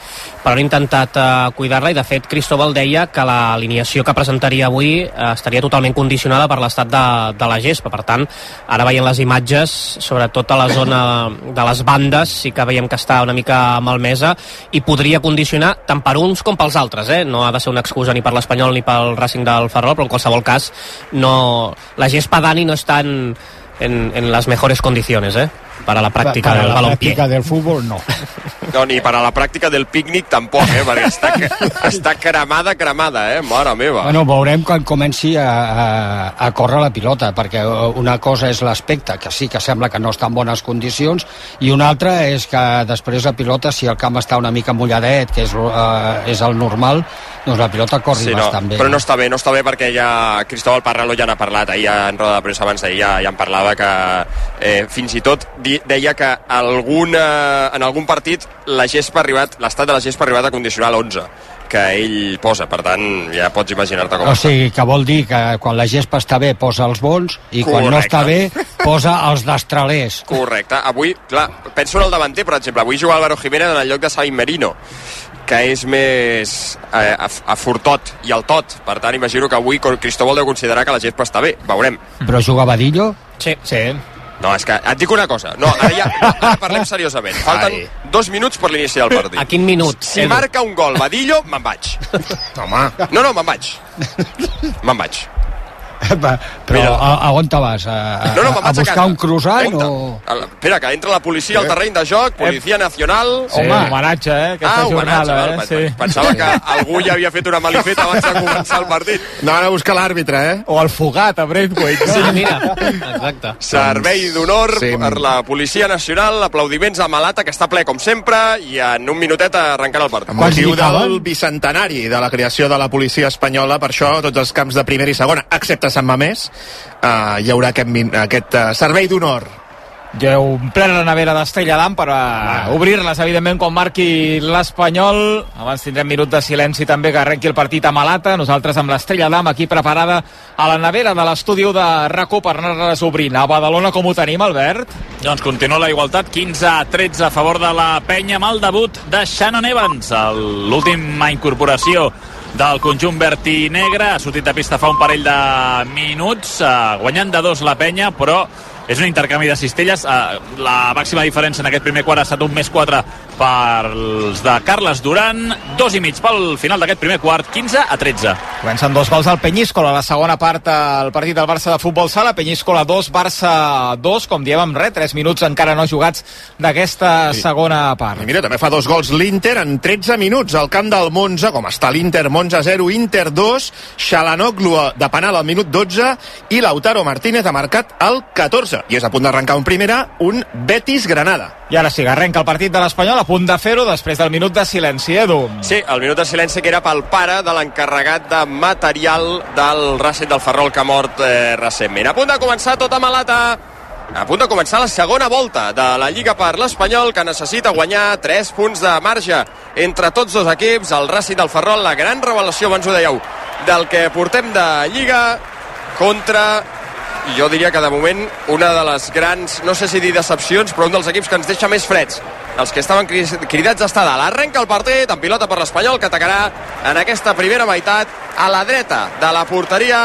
però han intentat uh, cuidar-la i, de fet, Cristóbal deia que l'alineació que presentaria avui uh, estaria totalment condicionada per l'estat de, de la gespa. Per tant, ara veient les imatges, sobretot a la zona de les bandes, sí que veiem que està una mica malmesa i podria condicionar tant per uns com pels altres, eh? No ha de ser una excusa ni per l'Espanyol ni pel Racing del Ferrol, però en qualsevol cas no... la gespa Dani no està en, en, en las mejores condiciones, eh? Para la pràctica Para del la balompié. pràctica del futbol, no. No, ni per a la pràctica del pícnic tampoc, eh? Perquè està, està cremada, cremada, eh? Mare meva. Bueno, veurem quan comenci a, a, a córrer la pilota, perquè una cosa és l'aspecte, que sí que sembla que no està en bones condicions, i una altra és que després la pilota, si el camp està una mica mulladet, que és, uh, és el normal, doncs la pilota corri Sí, no, bastant bé. però no està bé, no està bé perquè ja Cristóbal Parralo ja n'ha parlat ahir en roda de premsa abans d'ahir ja, ja en parlava que eh, fins i tot deia que alguna, en algun partit la gespa ha arribat, l'estat de la gespa ha arribat a condicionar l'11 que ell posa, per tant ja pots imaginar-te com O sigui, que vol dir que quan la gespa està bé posa els bons i quan no Correcte. està bé posa els destralers. Correcte. Avui, clar, penso en el davanter, per exemple. Avui juga Álvaro Jiménez en el lloc de Sain Merino, que és més eh, a, a furtot i al tot. Per tant, imagino que avui Cristóbal deu considerar que la gespa està bé. Veurem. Però juga Badillo? Sí. Sí. No, és que et dic una cosa. No, ara ja no, ara parlem seriosament. Falten Ai. dos minuts per l'inici del partit. A quin minut? Si Edu? marca un gol Badillo, me'n vaig. Home, No, no, me'n vaig. Me'n vaig. Va, Però Mira. a, a on te vas? A, a, No, no, a a buscar casa. un croissant o...? A Espera, que entra la policia al terreny de joc, Policia Nacional... Sí, Home. homenatge, eh, aquesta Ah, homenatge, jornada. val, eh? Sí. Pensava que algú ja havia fet una malifeta abans de començar el partit. anaven a buscar l'àrbitre, eh? O el fugat a Brentwaite. Sí, mira, exacte. Servei d'honor Sí. per la Policia Nacional, aplaudiments a Malata, que està ple com sempre, i en un minutet arrencarà el partit. Amb motiu del bicentenari de la creació de la policia espanyola, per això tots els camps de primera i segona, excepte Sant Mamés, eh, hi haurà aquest, aquest eh, servei d'honor. Ja heu omplert la nevera d'Estrella d'Am per a obrir-les, evidentment, quan marqui l'Espanyol. Abans tindrem minut de silenci també que arrenqui el partit a Malata. Nosaltres amb l'Estrella d'Am aquí preparada a la nevera de l'estudi de RACO per anar-les obrint. A Badalona com ho tenim, Albert? Doncs continua la igualtat, 15 a 13 a favor de la penya amb el debut de Shannon Evans, l'última incorporació del conjunt verd i negre, ha sortit de pista fa un parell de minuts, eh, guanyant de dos la penya, però és un intercanvi de cistelles. Eh, la màxima diferència en aquest primer quart ha estat un més 4 pels de Carles Duran, dos i mig pel final d'aquest primer quart, 15 a 13. Comencen dos gols al Penyíscola, a la segona part el partit del Barça de futbol sala, Penyíscola 2, Barça 2, com diem amb res, 3 minuts encara no jugats d'aquesta segona part. I mira, també fa dos gols l'Inter en 13 minuts al camp del Monza, com està l'Inter, Monza 0, Inter 2, Xalanoglu de penal al minut 12 i Lautaro Martínez ha marcat el 14. I és a punt d'arrencar un primera, un Betis-Granada. I ara sí, arrenca el partit de l'Espanyol a punt de fer-ho després del minut de silenci, Edu. Sí, el minut de silenci que era pel pare de l'encarregat de material del Racing del Ferrol que ha mort eh, recentment. A punt de començar tota malata a punt de començar la segona volta de la Lliga per l'Espanyol, que necessita guanyar 3 punts de marge entre tots dos equips. El Racing del Ferrol, la gran revelació, abans ho dèieu, del que portem de Lliga contra jo diria que de moment una de les grans, no sé si dir decepcions, però un dels equips que ens deixa més freds els que estaven cri- cridats a estar dalt. Arrenca el partit amb pilota per l'Espanyol que atacarà en aquesta primera meitat a la dreta de la porteria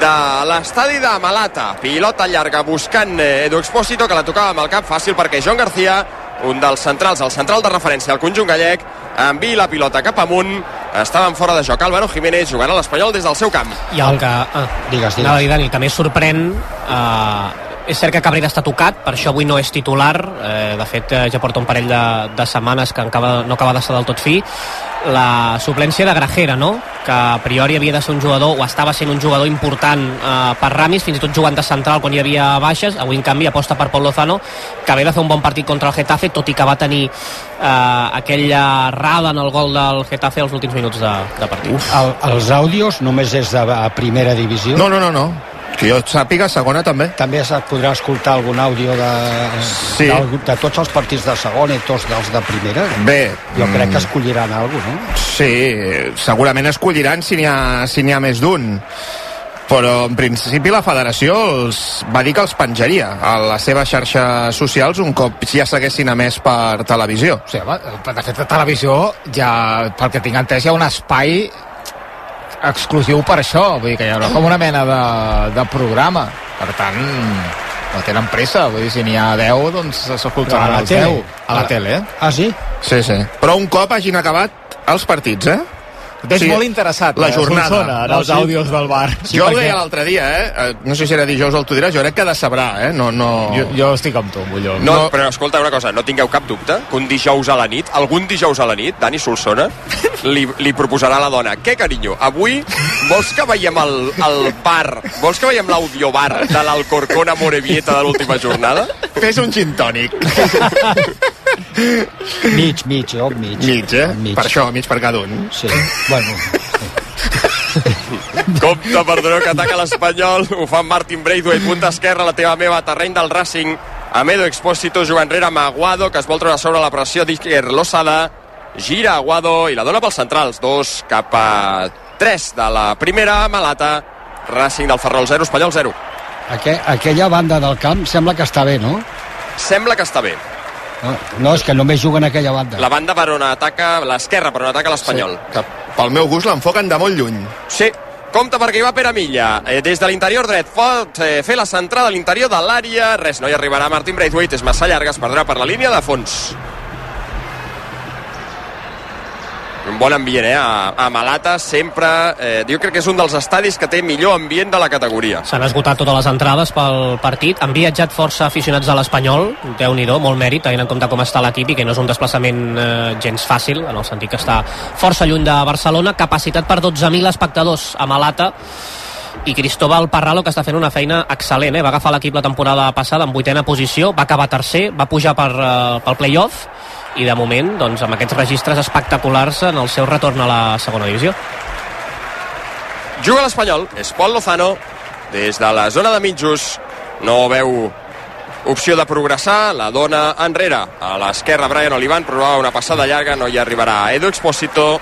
de l'estadi de Malata. Pilota llarga buscant eh, Edu Expósito que la tocava amb el cap fàcil perquè Joan García un dels centrals, el central de referència al conjunt gallec, envia la pilota cap amunt, estaven fora de joc Álvaro Jiménez jugant a l'Espanyol des del seu camp. I el que... Ah, Digues, digues. A dir, Dani, més sorprèn... Eh, és cert que Cabrera està tocat, per això avui no és titular. Eh, de fet, eh, ja porta un parell de, de setmanes que acaba, no acaba d'estar del tot fi. La suplència de Grajera, no? que a priori havia de ser un jugador, o estava sent un jugador important eh, per Ramis, fins i tot jugant de central quan hi havia baixes, avui en canvi aposta per Pol Lozano, que ve de fer un bon partit contra el Getafe, tot i que va tenir eh, aquella rada en el gol del Getafe als últims minuts de, de partit. El, els àudios només és de primera divisió? No, no, no, no. Que jo sàpiga, segona també. També es podrà escoltar algun àudio de, Sí. de, de tots els partits de segona i tots dels de primera? Bé. Jo crec que mm, escolliran alguna no? Sí, segurament escolliran si n'hi ha, si ha més d'un però en principi la federació els va dir que els penjaria a les seves xarxes socials un cop ja s'haguessin emès per televisió. Sí, home, de fet, a televisió, ja, pel que tinc entès, hi ha un espai exclusiu per això, vull dir que hi haurà com una mena de, de programa. Per tant, no tenen pressa, vull dir, si n'hi ha 10, doncs A s'escoltaran la els tele. 10. A la tele, eh? Ah, sí? Sí, sí. Però un cop hagin acabat els partits, eh? T'és Sí, molt interessat, la eh, jornada. Solsona, en No, els sí. àudios del bar. Sí, jo ho deia l'altre dia, eh? Eh, No sé si era dijous o el tu diràs, jo crec que decebrà, eh? No, no... Jo, jo estic amb tu, Molló. No, no, però escolta una cosa, no tingueu cap dubte que un dijous a la nit, algun dijous a la nit, Dani Solsona, li, li proposarà a la dona què, carinyo, avui vols que veiem el, el bar, vols que veiem l'audiobar de l'Alcorcón a Morevieta de l'última jornada? Fes un gin tònic. Mig, mig, jo, mig. Mig, eh? Mig. Per això, mig per cada un. Sí, bueno, Compte, perdoneu, que ataca l'Espanyol. Ho fa Martin Braithwaite, punta esquerra, la teva meva, terreny del Racing. Amedo Expósito juga enrere amb Aguado, que es vol treure sobre la pressió d'Iker Losada. Gira Aguado i la dona pels centrals. Dos cap a tres de la primera. Malata, Racing del Ferrol 0, Espanyol 0. aqu aquella banda del camp sembla que està bé, no? Sembla que està bé. No, no és que només juguen a aquella banda. La banda per on ataca, l'esquerra per on ataca l'Espanyol. Que pel meu gust l'enfoquen de molt lluny. Sí, Compte perquè hi va Pere Milla. Eh, des de l'interior dret pot eh, fer la centrada a l'interior de l'àrea. Res, no hi arribarà Martin Braithwaite. És massa llarga, es perdrà per la línia de fons. Un bon ambient, eh? A, a Malata sempre... Eh, jo crec que és un dels estadis que té millor ambient de la categoria. S'han esgotat totes les entrades pel partit. Han viatjat força aficionats de l'Espanyol. déu nhi molt mèrit, tenint en compte com està l'equip i que no és un desplaçament eh, gens fàcil, en el sentit que està força lluny de Barcelona. Capacitat per 12.000 espectadors a Malata i Cristóbal Parralo que està fent una feina excel·lent, eh? va agafar l'equip la temporada passada en vuitena posició, va acabar tercer, va pujar per, uh, pel playoff i de moment, doncs, amb aquests registres espectaculars en el seu retorn a la segona divisió. Juga l'Espanyol, és Pol Lozano, des de la zona de mitjos, no veu opció de progressar, la dona enrere. A l'esquerra Brian Olivan provava una passada llarga, no hi arribarà. Edu Exposito,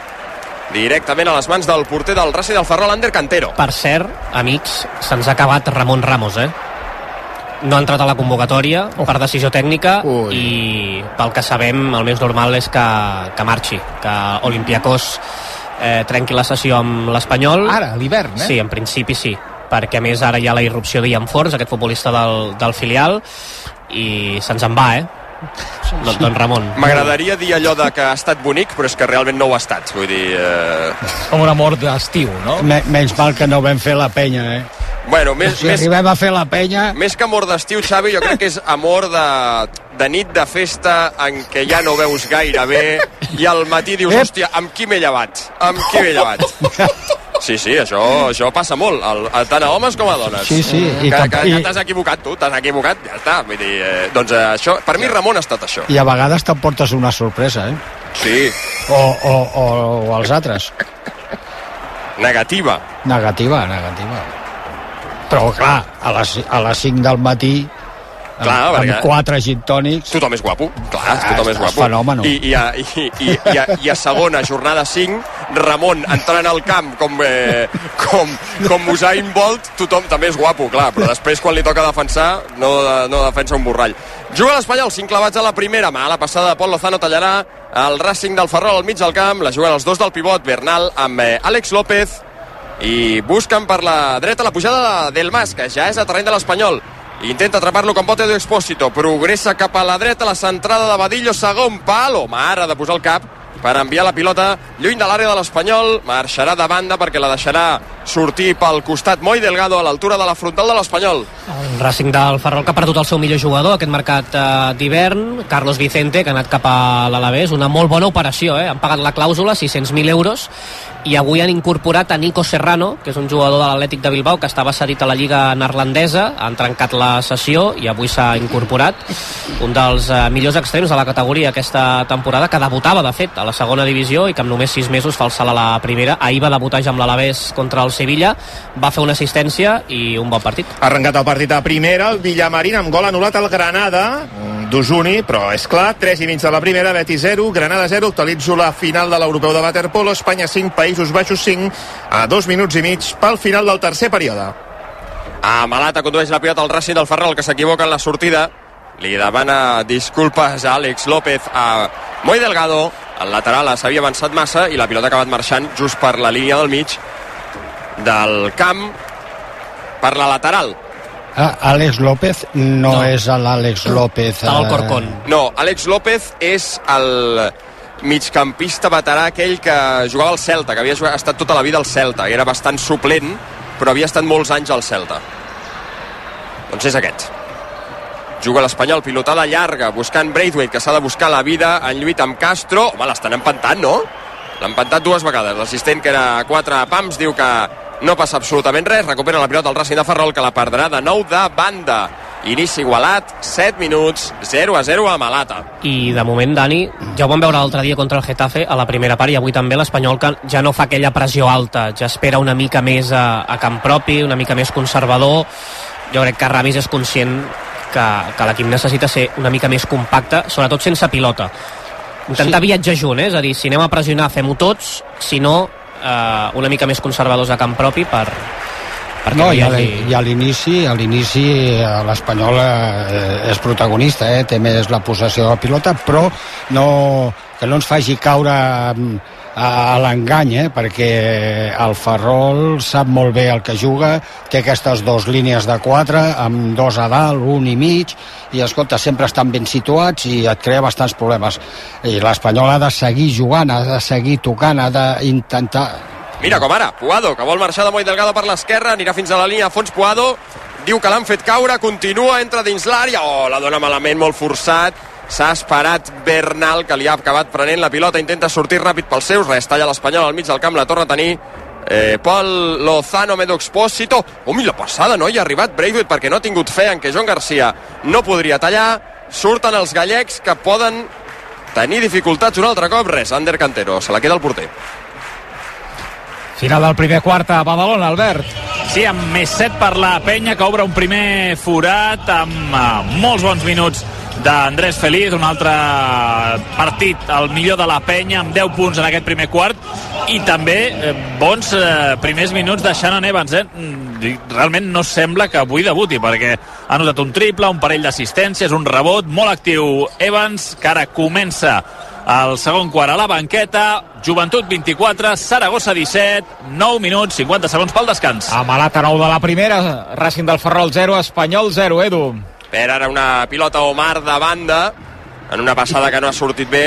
directament a les mans del porter del Racing del Ferrol, Ander Cantero. Per cert, amics, se'ns ha acabat Ramon Ramos, eh? No ha entrat a la convocatòria oh. per decisió tècnica Ui. i pel que sabem el més normal és que, que marxi que Olympiacos eh, trenqui la sessió amb l'Espanyol ara, a l'hivern, eh? sí, en principi sí perquè a més ara hi ha la irrupció d'Ian Forns, aquest futbolista del, del filial i se'ns en va, eh? Don, don Ramon. M'agradaria dir allò de que ha estat bonic, però és que realment no ho ha estat. Vull dir... Eh... Com un amor d'estiu, no? Me, menys mal que no vam fer la penya, eh? Bueno, més, si més, arribem a fer la penya... Més que amor d'estiu, Xavi, jo crec que és amor de, de nit de festa en què ja no veus gaire bé i al matí dius, hòstia, amb qui m'he llevat? Amb qui m'he llevat? Sí, sí, això, això passa molt, el, el, tant a homes com a dones. Sí, sí. I que, que, que t'has equivocat tu, t'has equivocat, ja està. Vull dir, eh, doncs eh, això, per mi Ramon ha estat això. I a vegades te'n portes una sorpresa, eh? Sí. O, o, o, o els altres. Negativa. Negativa, negativa però clar, a les, a les 5 del matí Clar, amb, amb quatre gin tònics tothom és guapo, clar, ah, tothom és guapo. fenòmeno. I, i, a, i, i, i, a, i a segona jornada 5 Ramon entrant al camp com, eh, com, com Usain Bolt tothom també és guapo, clar, però després quan li toca defensar no, no defensa un borrall. Juga l'Espanyol, 5 clavats a la primera. Mà la passada de Pol Lozano tallarà el Racing del Ferrol al mig del camp, la juguen els dos del pivot Bernal amb eh, Àlex López i busquen per la dreta la pujada del Mas, que ja és a terreny de l'Espanyol. Intenta atrapar-lo com pot Edu Expósito. Progressa cap a la dreta, la centrada de Badillo, segon palo. Mare de posar el cap per enviar la pilota lluny de l'àrea de l'Espanyol. Marxarà de banda perquè la deixarà sortir pel costat Moi Delgado a l'altura de la frontal de l'Espanyol. El Racing del Ferrol que ha perdut el seu millor jugador aquest mercat eh, d'hivern, Carlos Vicente, que ha anat cap a l'Alavés. Una molt bona operació, eh? Han pagat la clàusula, 600.000 euros, i avui han incorporat a Nico Serrano, que és un jugador de l'Atlètic de Bilbao que estava cedit a la Lliga Neerlandesa, han trencat la sessió i avui s'ha incorporat un dels eh, millors extrems de la categoria aquesta temporada, que debutava de fet a la segona divisió i que amb només 6 mesos fa el salt a la primera. Ahir va debutar ja amb l'Alavés contra el Sevilla, va fer una assistència i un bon partit. Ha arrencat el partit a primera, el Villamarín amb gol anul·lat al Granada, d'Usuni, però és clar, 3 i mig de la primera, Betis 0, Granada 0, actualitzo la final de l'Europeu de Waterpolo, Espanya 5, Països Baixos 5, a 2 minuts i mig pel final del tercer període. A Malata condueix la pilota al Racing del Ferrol, que s'equivoca en la sortida. Li demana disculpes a Àlex López a Moi Delgado. El lateral s'havia avançat massa i la pilota ha acabat marxant just per la línia del mig del camp per la lateral. Ah, Àlex López no, no. és l'Àlex López... Estava al Corcón. No, Àlex López és el migcampista veterà aquell que jugava al Celta, que havia jugat, estat tota la vida al Celta, era bastant suplent, però havia estat molts anys al Celta. Doncs és aquest. Juga l'Espanyol, pilotada llarga, buscant Braithwaite, que s'ha de buscar la vida en lluita amb Castro. Home, l'estan empantant, no? L'ha empantat dues vegades. L'assistent, que era a quatre pams, diu que no passa absolutament res. Recupera la pilota el Racing de Ferrol, que la perdrà de nou de banda. Inici igualat, 7 minuts, 0 a 0 a Malata. I de moment, Dani, ja ho vam veure l'altre dia contra el Getafe a la primera part i avui també l'Espanyol que ja no fa aquella pressió alta, ja espera una mica més a, a camp propi, una mica més conservador. Jo crec que Ramis és conscient que, que l'equip necessita ser una mica més compacte, sobretot sense pilota. Intentar sí. viatjar junt, eh? és a dir, si anem a pressionar fem-ho tots, si no, eh, una mica més conservadors a camp propi per, perquè no, no hi hagi... i a l'inici a l'inici eh, l'Espanyol eh, és protagonista, eh, té més la possessió de la pilota, però no, que no ens faci caure mm, a, l'engany, eh, perquè el Ferrol sap molt bé el que juga, té aquestes dues línies de quatre, amb dos a dalt, un i mig, i escolta, sempre estan ben situats i et crea bastants problemes. I l'Espanyol ha de seguir jugant, ha de seguir tocant, ha d'intentar Mira com ara, Puado, que vol marxar de Moll Delgado per l'esquerra, anirà fins a la línia a fons. Puado, diu que l'han fet caure, continua, entra dins l'àrea, oh, la dona malament, molt forçat, s'ha esperat Bernal, que li ha acabat prenent la pilota, intenta sortir ràpid pels seus, res, talla l'Espanyol al mig del camp, la torna a tenir eh, Pol Lozano Medo Expósito oh, la passada, no? Hi ha arribat Braithwaite perquè no ha tingut fe en que Joan Garcia no podria tallar, surten els gallecs que poden tenir dificultats un altre cop, res, Ander Cantero, se la queda el porter. Final del primer quart a Badalona, Albert. Sí, amb més set per la penya, que obre un primer forat amb uh, molts bons minuts d'Andrés Feliz, un altre partit, el millor de la penya, amb 10 punts en aquest primer quart, i també eh, bons eh, primers minuts de Shannon Evans. Eh? Mm, realment no sembla que avui debuti, perquè ha notat un triple, un parell d'assistències, un rebot, molt actiu Evans, que ara comença el segon quart a la banqueta, Joventut 24, Saragossa 17, 9 minuts, 50 segons pel descans. A Malata 9 de la primera, Racing del Ferrol 0, Espanyol 0, Edu. Per ara una pilota Omar de banda, en una passada que no ha sortit bé,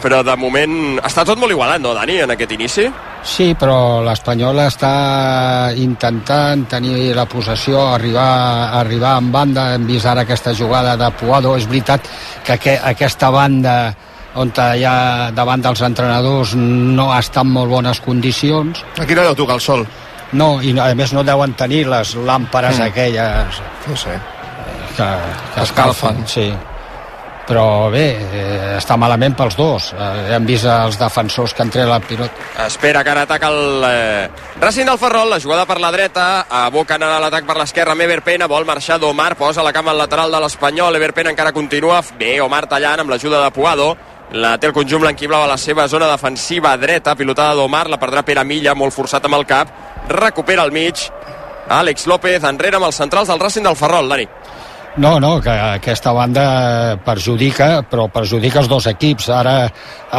però de moment està tot molt igualat, no, Dani, en aquest inici? Sí, però l'Espanyol està intentant tenir la possessió, arribar, arribar en banda, hem vist ara aquesta jugada de Puado, és veritat que aqu aquesta banda on ja davant dels entrenadors no està en molt bones condicions. Aquí no deu tocar el sol. No, i a més no deuen tenir les làmperes mm. aquelles... No sé. Que, que escalfen, sí. Però bé, eh, està malament pels dos. Eh, hem vist els defensors que tret la pilota. Espera que ara ataca el eh, Racing del Ferrol, la jugada per la dreta, aboquen a l'atac per l'esquerra amb Everpena, vol marxar d'Omar, posa la cama al lateral de l'Espanyol, Everpena encara continua, bé, Omar tallant amb l'ajuda de Puado, la té el conjunt blanquiblau a la seva zona defensiva dreta, pilotada d'Omar, la perdrà Pere Milla, molt forçat amb el cap, recupera el mig, Àlex López enrere amb els centrals del Racing del Ferrol, Dani. No, no, que aquesta banda perjudica, però perjudica els dos equips. Ara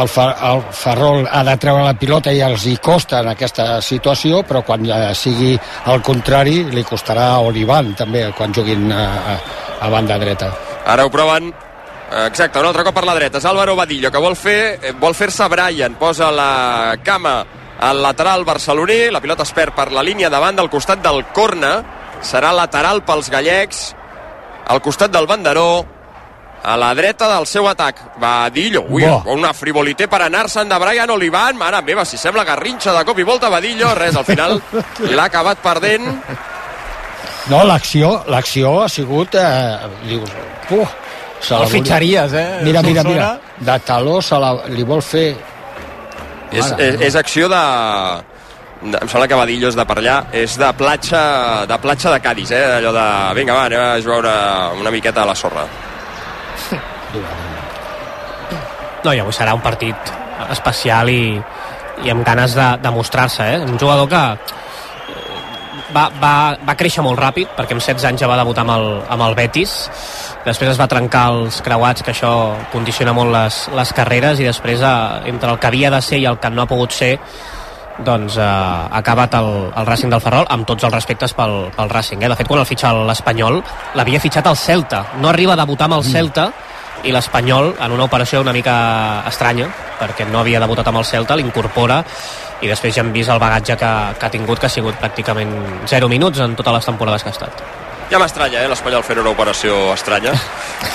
el, Fer el Ferrol ha de treure la pilota i els hi costa en aquesta situació, però quan ja sigui el contrari li costarà a Olivan també quan juguin a, a, a banda dreta. Ara ho proven Exacte, un altre cop per la dreta. És Álvaro Badillo, que vol fer eh, vol fer-se Brian. Posa la cama al lateral barceloní. La pilota es perd per la línia davant del costat del corna. Serà lateral pels gallecs. Al costat del banderó. A la dreta del seu atac. Badillo. Ui, Bo. una frivolité per anar-se'n de Brian Olivan. Mare meva, si sembla garrinxa de cop i volta Badillo. Res, al final l'ha acabat perdent. No, l'acció l'acció ha sigut... Eh, dius, uh, Se el fitxaries, eh? Mira, mira, mira. De taló se la, li vol fer... És, és, és acció de... Em sembla que Badillo és de per allà. És de platja de, platja de Cádiz, eh? Allò de... Vinga, va, anem a jugar una, miqueta a la sorra. No, i avui serà un partit especial i, i amb ganes de, de mostrar-se, eh? Un jugador que va, va, va créixer molt ràpid, perquè amb 16 anys ja va debutar amb el, amb el Betis, després es va trencar els creuats, que això condiciona molt les, les carreres, i després, eh, entre el que havia de ser i el que no ha pogut ser, doncs eh, ha acabat el, el Racing del Ferrol amb tots els respectes pel, pel Racing. Eh? De fet, quan el fitxa l'Espanyol, l'havia fitxat al Celta. No arriba a debutar amb el mm. Celta, i l'Espanyol, en una operació una mica estranya, perquè no havia debutat amb el Celta, l'incorpora i després ja hem vist el bagatge que, que ha tingut, que ha sigut pràcticament 0 minuts en totes les temporades que ha estat. Ja m'estranya, eh, l'Espanyol fent una operació estranya,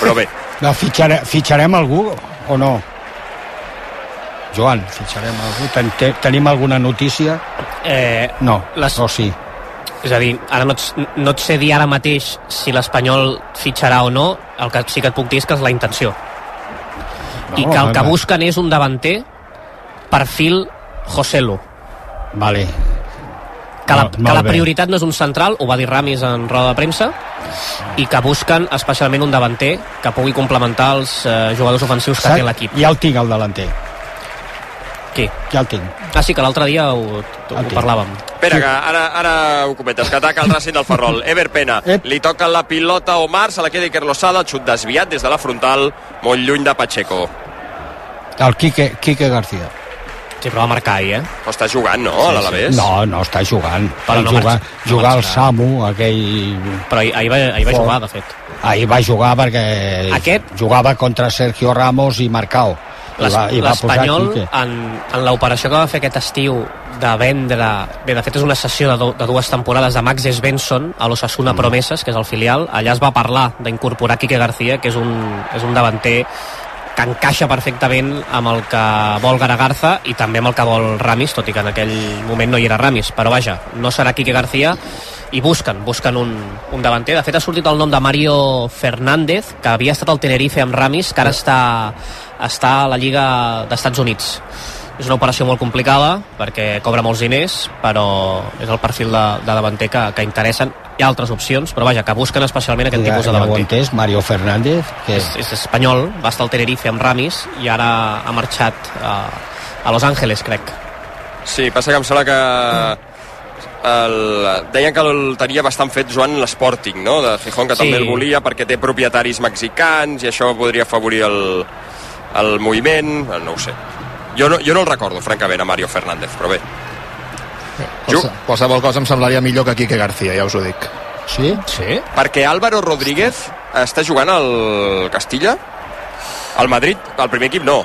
però bé. No, fitxare, fitxarem algú o no? Joan, fitxarem algú? Ten, ten, tenim alguna notícia? Eh, no, les... o sí? És a dir, ara no et, no et sé dir ara mateix si l'Espanyol fitxarà o no, el que sí que et puc dir és que és la intenció. No, I que el que busquen és un davanter perfil Joselu. Vale. Que la, que la prioritat no és un central, ho va dir Ramis en roda de premsa, i que busquen especialment un davanter que pugui complementar els eh, jugadors ofensius que Saps? té l'equip. Ja el tinc, el davanter. Qui? Ja el tinc. Ah, sí, que l'altre dia ho, ho parlàvem. Espera, que ara, ara ho comentes, que ataca el Racing del Ferrol. Ever Pena, li toca la pilota a Omar, se la queda Iker Losada, xut desviat des de la frontal, molt lluny de Pacheco. El Quique, Quique García. Sí, però va marcar ahir, eh? Però està jugant, no, a l'Alavés? No, no està jugant. Però no jugar, marxa- no jugar al. Samu, aquell... Però ahir, ahir, va, ahir va jugar, de fet. Ahir va jugar perquè Aquest- jugava contra Sergio Ramos i Marcao. L'Espanyol, en, en l'operació que va fer aquest estiu de vendre... Bé, de fet, és una sessió de, do, de dues temporades de Max Svensson a l'Osasuna Mm. Promeses, que és el filial. Allà es va parlar d'incorporar Quique García, que és un, és un davanter que encaixa perfectament amb el que vol Garagarza i també amb el que vol Ramis, tot i que en aquell moment no hi era Ramis. Però vaja, no serà Quique García i busquen, busquen un, un davanter. De fet, ha sortit el nom de Mario Fernández, que havia estat al Tenerife amb Ramis, que ara està, està a la Lliga d'Estats Units. És una operació molt complicada perquè cobra molts diners, però és el perfil de, de davanter que, que interessen. Hi ha altres opcions, però vaja, que busquen especialment aquest Ja, tipus de ja davanter. entès, Mario Fernández, que És, és espanyol, va estar al Tenerife amb Ramis i ara ha marxat a, a Los Angeles, crec. Sí, passa que em sembla que el, deien que el tenia bastant fet Joan l'Sporting, no? De Gijón, que Sí. també el volia perquè té propietaris mexicans i això podria afavorir el, el moviment, no ho sé. Jo no, jo no el recordo, francament, a Mario Fernández, però bé. Qualse- Qualsevol cosa em semblaria millor que Quique García, ja us ho dic. Sí? Sí. Perquè Álvaro Rodríguez està jugant al Castilla? Al Madrid? Al primer equip no.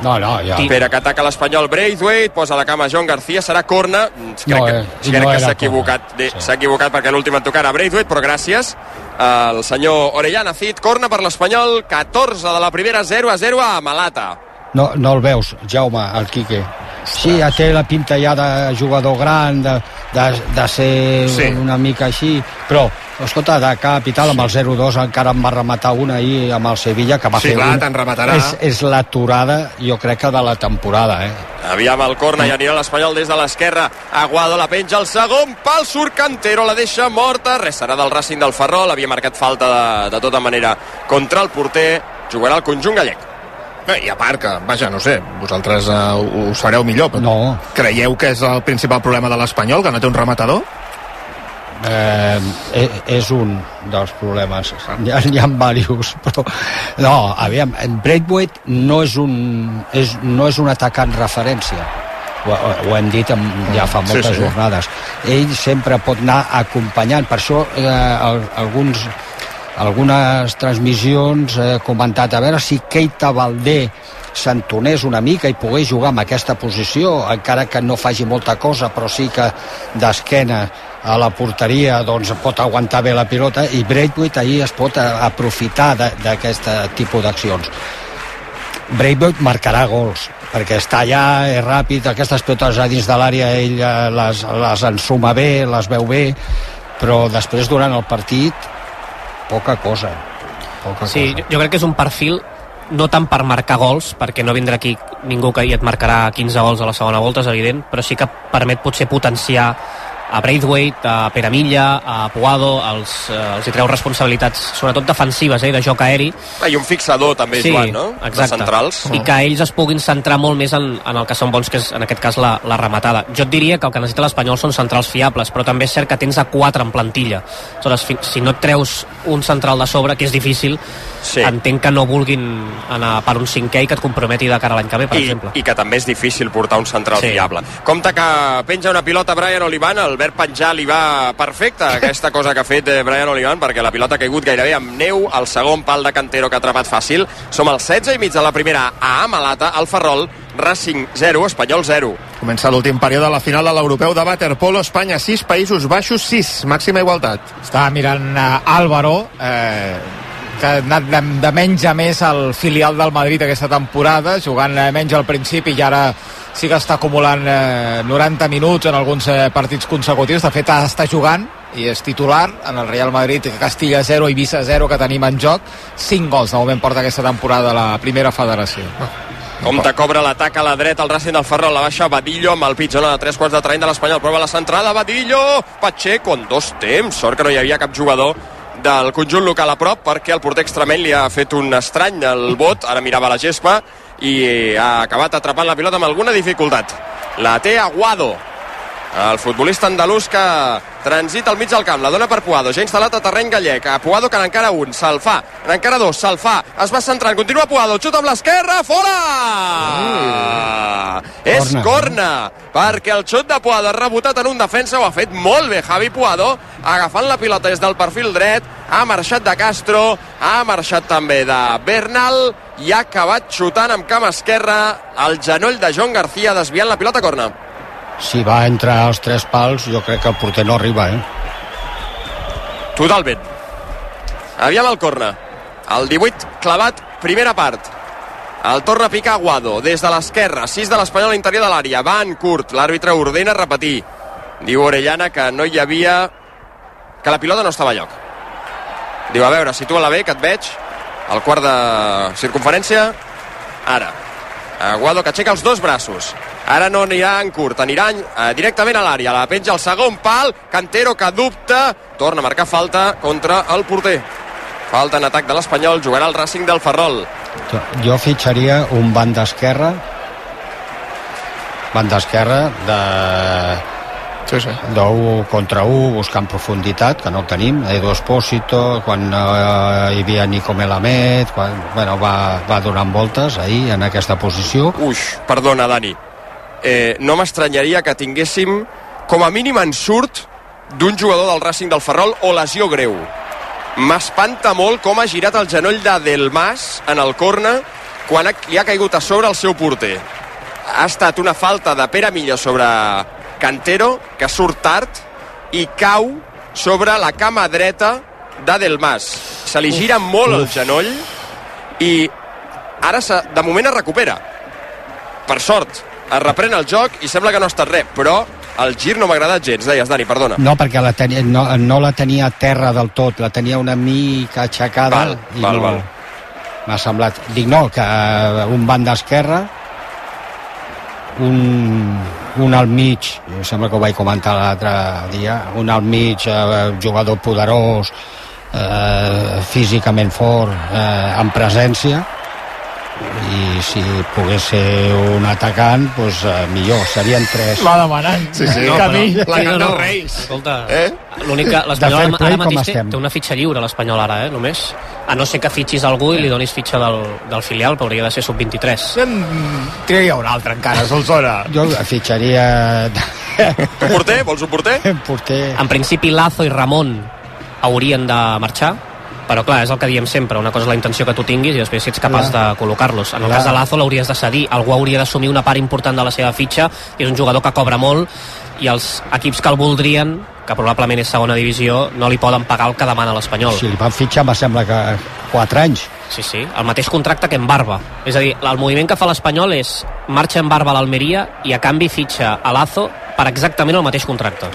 No, no, ja. Espera, que ataca l'Espanyol Braithwaite, posa la cama John García, serà corna. Crec No, que, eh, crec no que era s'ha equivocat, sí. s'ha equivocat perquè l'últim en tocar a Braithwaite, però gràcies al senyor Orellana Cid. Corna per l'Espanyol, 14 de la primera, 0 a 0 a Malata. No, no el veus, Jaume, el Quique. Sí, ja té la pinta ja de jugador gran, de, de, de ser Sí. una mica així, però, escolta, de capital amb el 0-2 encara en va rematar una ahir amb el Sevilla, que va Sí, fer clar, te'n rematarà. És, és l'aturada, jo crec que de la temporada, eh? Aviam el corna i anirà l'Espanyol des de l'esquerra. Aguado la penja, el segon pal surt Cantero, la deixa morta. Res serà del Racing del Ferrol, havia marcat falta de, de tota manera contra el porter. Jugarà el conjunt gallec. Bé, I a part que, vaja, no sé, vosaltres uh, ho fareu millor, però no. creieu que és el principal problema de l'Espanyol, que no té un rematador? Eh, eh, és un dels problemes hi ha, hi ha diversos però no, aviam, en Braithwaite no és un, és, no és un atacant referència ho, ho hem dit amb, ja fa Sí, moltes sí. jornades ell sempre pot anar acompanyant per això eh, al, alguns algunes transmissions he comentat a veure si Keita Valdé s'entonés una mica i pogués jugar en aquesta posició, encara que no faci molta cosa, però sí que d'esquena a la porteria doncs pot aguantar bé la pilota i Braithwaite ahir es pot aprofitar d'aquest tipus d'accions. Braithwaite marcarà gols perquè està allà, és ràpid, aquestes pilotes a dins de l'àrea ell eh, les, les ensuma bé, les veu bé, però després durant el partit poca cosa. Poca Sí, cosa. jo, jo crec que és un perfil no tant per marcar gols, perquè no vindrà aquí ningú que hi et marcarà 15 gols a la segona volta, és evident, però sí que permet potser potenciar a Braithwaite, a Peramilla, a Puado, els, eh, els hi treu responsabilitats, sobretot defensives, eh, de joc aeri. Ah, I un fixador també, Sí, Joan, no? De exacte. centrals. I que ells es puguin centrar molt més en, en el que són bons, que és en aquest cas la, la rematada. Jo et diria que el que necessita l'Espanyol són centrals fiables, però també és cert que tens a 4 en plantilla. Aleshores, si no et treus un central de sobre, que és difícil, Sí. entenc que no vulguin anar per un cinquè i que et comprometi de cara a l'any que ve, per I, exemple. I que també és difícil portar un central Sí. fiable. Compte que penja una pilota Brian Olivan, el verd penjar li va perfecte aquesta cosa que ha fet eh, Brian Olivan, perquè la pilota ha caigut gairebé amb neu, el segon pal de Cantero que ha atrapat fàcil. Som al 16 i mig de la primera a Amalata, al Ferrol, Racing 0, Espanyol 0. Comença l'últim període de la final de l'Europeu de Waterpolo, Espanya 6, Països Baixos 6, màxima igualtat. Estava mirant uh, Álvaro, eh, que ha anat de, de menys a més al filial del Madrid aquesta temporada, jugant eh, menys al principi i ara sí que està acumulant eh, 90 minuts en alguns eh, partits consecutius. De fet, està jugant i és titular en el Real Madrid, Castilla 0, Ibiza 0, que tenim en joc. 5 gols de moment porta aquesta temporada la primera federació. Compte cobra l'atac a la dreta, el Racing del Ferrol, la baixa Badillo amb el pitjor de tres quarts de terreny de l'Espanyol, prova la centrada, Badillo, Pacheco en dos temps, sort que no hi havia cap jugador del conjunt local a prop perquè el porter extremeny li ha fet un estrany al bot, ara mirava la gespa i ha acabat atrapant la pilota amb alguna dificultat. La té Aguado, el futbolista andalús que transita al mig del camp, la dona per Puado, ja instal·lat a terreny gallec, a Puado que n'encara un, se'l fa, n'encara dos, se'l fa, es va centrant, continua Puado, xuta amb l'esquerra, fora! És Corna. corna, perquè el xut de Puado ha rebotat en un defensa, ho ha fet molt bé Javi Puado, agafant la pilota des del perfil dret, ha marxat de Castro, ha marxat també de Bernal i ha acabat xutant amb cama esquerra el genoll de Joan García desviant la pilota corna. Si va entre els tres pals, jo crec que el porter no arriba, eh? Totalment. Aviam el corna. El 18 clavat, primera part. El torna a picar Aguado, des de l'esquerra, 6 de l'Espanyol a l'interior de l'àrea. Va en curt, l'àrbitre ordena repetir. Diu Orellana que no hi havia... que la pilota no estava a lloc. Diu, a veure, situa-la bé, que et veig. Al quart de circunferència. Ara. Aguado que aixeca els dos braços. Ara no anirà en curt, anirà eh, directament a l'àrea. La penja al segon pal. Cantero que dubta. Torna a marcar falta contra el porter. Falta en atac de l'Espanyol. Jugarà el Racing del Ferrol. Jo, jo fitxaria un banda esquerra banda esquerra de sí, sí. d'un contra un buscant profunditat que no el tenim, Edu Espósito quan eh, hi havia Nico Melamed quan, bueno, va, va donant voltes ahir en aquesta posició Uix, perdona, Dani. Eh, no m'estranyaria que tinguéssim com a mínim en surt d'un jugador del Racing del Ferrol o lesió greu. M'espanta molt com ha girat el genoll de Del Mas en el corna quan ha, li ha caigut a sobre el seu porter. Ha estat una falta de Pere Millo sobre Cantero, que surt tard i cau sobre la cama dreta de Del Mas. Se li gira molt el genoll i ara se, de moment es recupera. Per sort, es reprèn el joc i sembla que no ha estat res, però el gir no m'ha agradat gens, deies, Dani, perdona. no perquè la tenia, no, no la tenia a terra del tot la tenia una mica aixecada Val, i val, no, val. m'ha semblat dic no, que eh, un banda esquerra un, un al mig, em sembla que ho vaig comentar l'altre dia, un al mig, eh, jugador poderós, eh, físicament fort, eh, amb presència, i si pogués ser un atacant, doncs eh, millor, serien tres. Va demanant. Sí, sí. No, Camí. però- La no. dels Reis. Escolta, Eh? l'únic que l'Espanyol ara, mateix té, estem? té una fitxa lliure, l'Espanyol ara, eh, només. A no ser que fitxis algú i li donis fitxa del, del filial, però hauria de ser sub-23. Tria un altre encara, Solsona. Jo fitxaria Un porter? Vols un porter? porter... En principi, Lazo i Ramon haurien de marxar, però clar, és el que diem sempre, una cosa és la intenció que tu tinguis i després si ets capaç Clar. de col·locar-los. En el Clar. cas de Lazo l'hauries de cedir, algú hauria d'assumir una part important de la seva fitxa, i és un jugador que cobra molt, i els equips que el voldrien, que probablement és segona divisió, no li poden pagar el que demana l'Espanyol. Si li van fitxar, me sembla que 4 anys. Sí, sí, el mateix contracte que en Barba. És a dir, el moviment que fa l'Espanyol és marxa en Barba a l'Almeria i a canvi fitxa a Lazo per exactament el mateix contracte.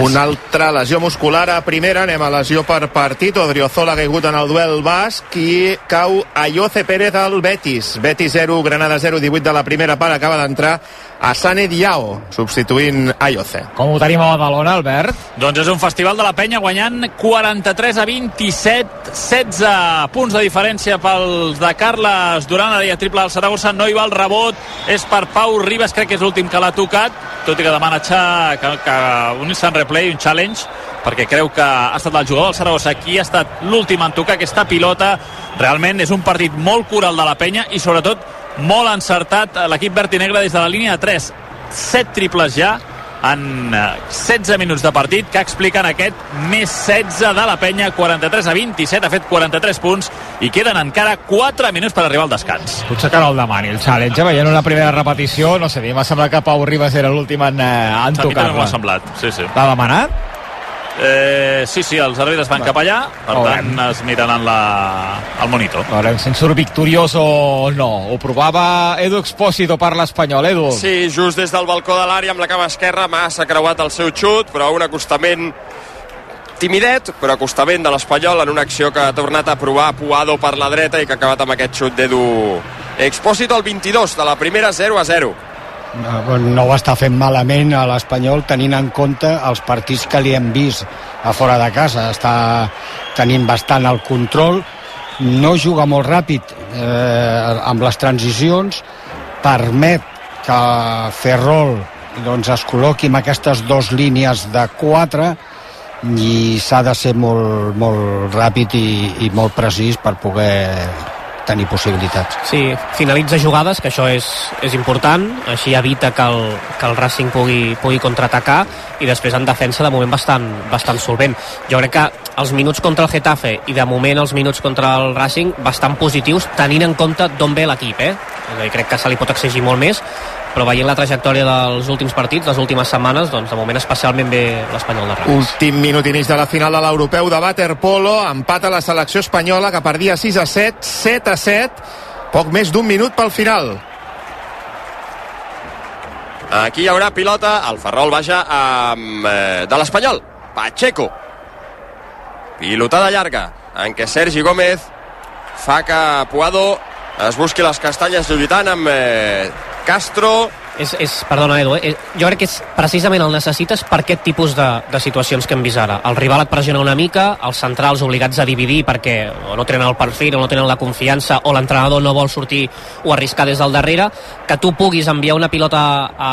Una altra lesió muscular a primera, anem a lesió per partit. Odriozola ha caigut en el duel basc i cau Ayoce Pérez al Betis. Betis 0, Granada 0, 18 de la primera part. Acaba d'entrar a Sane Diao, substituint Ayoce. Com ho tenim a Badalona, Albert? Doncs és un festival de la penya guanyant 43 a 27, 16 punts de diferència pels de Carles Duran, ara hi ha triple del Saragossa, no hi va el rebot, és per Pau Ribas, crec que és l'últim que l'ha tocat, tot i que demana xa, que, que un instant replay, un challenge, perquè creu que ha estat el jugador del Saragossa qui ha estat l'últim en tocar aquesta pilota. Realment és un partit molt coral de la penya i sobretot molt encertat l'equip verd i negre des de la línia de 3. 7 triples ja en eh, 16 minuts de partit que expliquen aquest més 16 de la penya 43 a 27, ha fet 43 punts i queden encara 4 minuts per arribar al descans Potser que no el demani, el challenge. Veient una primera repetició, no sé, m'ha semblat que Pau Ribas era l'últim en, eh, en a mi també m'ho ha tocar-la. semblat sí, sí. L'ha demanat? Eh, sí, sí, els àrbitres van cap allà per Veurem. tant es miren en la, el monitor Veurem si en surt victoriós o no. Ho provava Edu Expósito per l'Espanyol. Edu. Sí, just des del balcó de l'àrea amb la cama esquerra, massa creuat el seu xut, però un acostament timidet, però acostament de l'Espanyol en una acció que ha tornat a provar Puado per la dreta i que ha acabat amb aquest xut d'Edu Expósito al 22 de la primera 0 a 0. No, no ho està fent malament a l'Espanyol tenint en compte els partits que li hem vist a fora de casa. Està tenint bastant el control no juga molt ràpid eh, amb les transicions, permet que Ferrol doncs, es col·loqui en aquestes dues línies de 4 i s'ha de ser molt, molt ràpid i, i molt precís per poder tenir possibilitats. Sí, finalitza jugades, que això és, és important, així evita que el, que el Racing pugui, pugui contraatacar i després en defensa de moment bastant, bastant solvent. Jo crec que els minuts contra el Getafe i de moment els minuts contra el Racing bastant positius tenint en compte d'on ve l'equip, eh? Dir, crec que se li pot exigir molt més, però veient la trajectòria dels últims partits, les últimes setmanes, doncs de moment especialment bé l'Espanyol de Ramis. Últim minut i mig de la final de l'Europeu de Waterpolo, empat a la selecció espanyola que perdia 6 a 7, 7 a 7, poc més d'un minut pel final. Aquí hi haurà pilota, el Ferrol vaja amb, eh, de l'Espanyol, Pacheco. Pilotada llarga, en què Sergi Gómez fa que Puado es busqui les castanyes lluitant amb eh, Castro és, és, perdona Edu, eh? jo crec que és precisament el necessites per aquest tipus de, de situacions que hem vist ara. El rival et pressiona una mica, els centrals obligats a dividir perquè o no tenen el perfil o no tenen la confiança o l'entrenador no vol sortir o arriscar des del darrere, que tu puguis enviar una pilota a,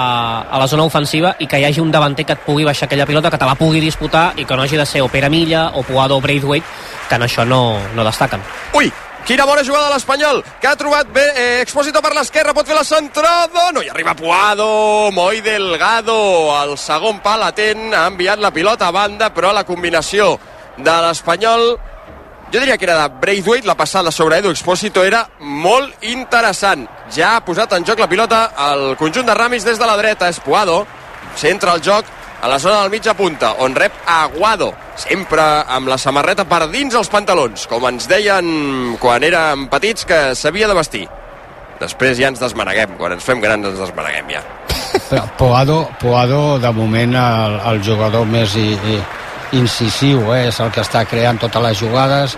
a la zona ofensiva i que hi hagi un davanter que et pugui baixar aquella pilota, que te la pugui disputar i que no hagi de ser o Pere Milla o Puado o Braithwaite, que en això no, no destaquen. Ui, Quina bona jugada de l'Espanyol, que ha trobat bé eh, Expósito per l'esquerra, pot fer la centrada, no hi arriba Puado, Moi Delgado, el segon pal atent, ha enviat la pilota a banda, però la combinació de l'Espanyol, jo diria que era de Braithwaite, la passada sobre Edu Expósito era molt interessant. Ja ha posat en joc la pilota al conjunt de Ramis des de la dreta, és Puado, centra el joc a la zona del mitja punta, on rep Aguado, sempre amb la samarreta per dins els pantalons, com ens deien quan érem petits que s'havia de vestir. Després ja ens desmaneguem, quan ens fem grans ens desmaneguem ja. Però Poado, Poado de moment el, el jugador més i, i, incisiu eh? és el que està creant totes les jugades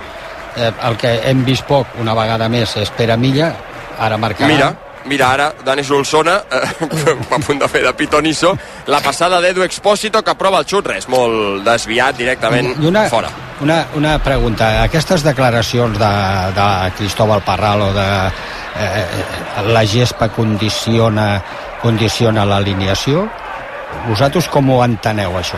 eh, el que hem vist poc una vegada més és Pere Milla ara marcarà Mira, mira ara, Dani Solsona eh, a punt de fer de pitonisso la passada d'Edu Expósito que prova el xut res, molt desviat directament I una, fora Una, una pregunta, aquestes declaracions de, de Cristóbal Parral o de eh, la gespa condiciona, condiciona l'alineació, vosaltres com ho enteneu això?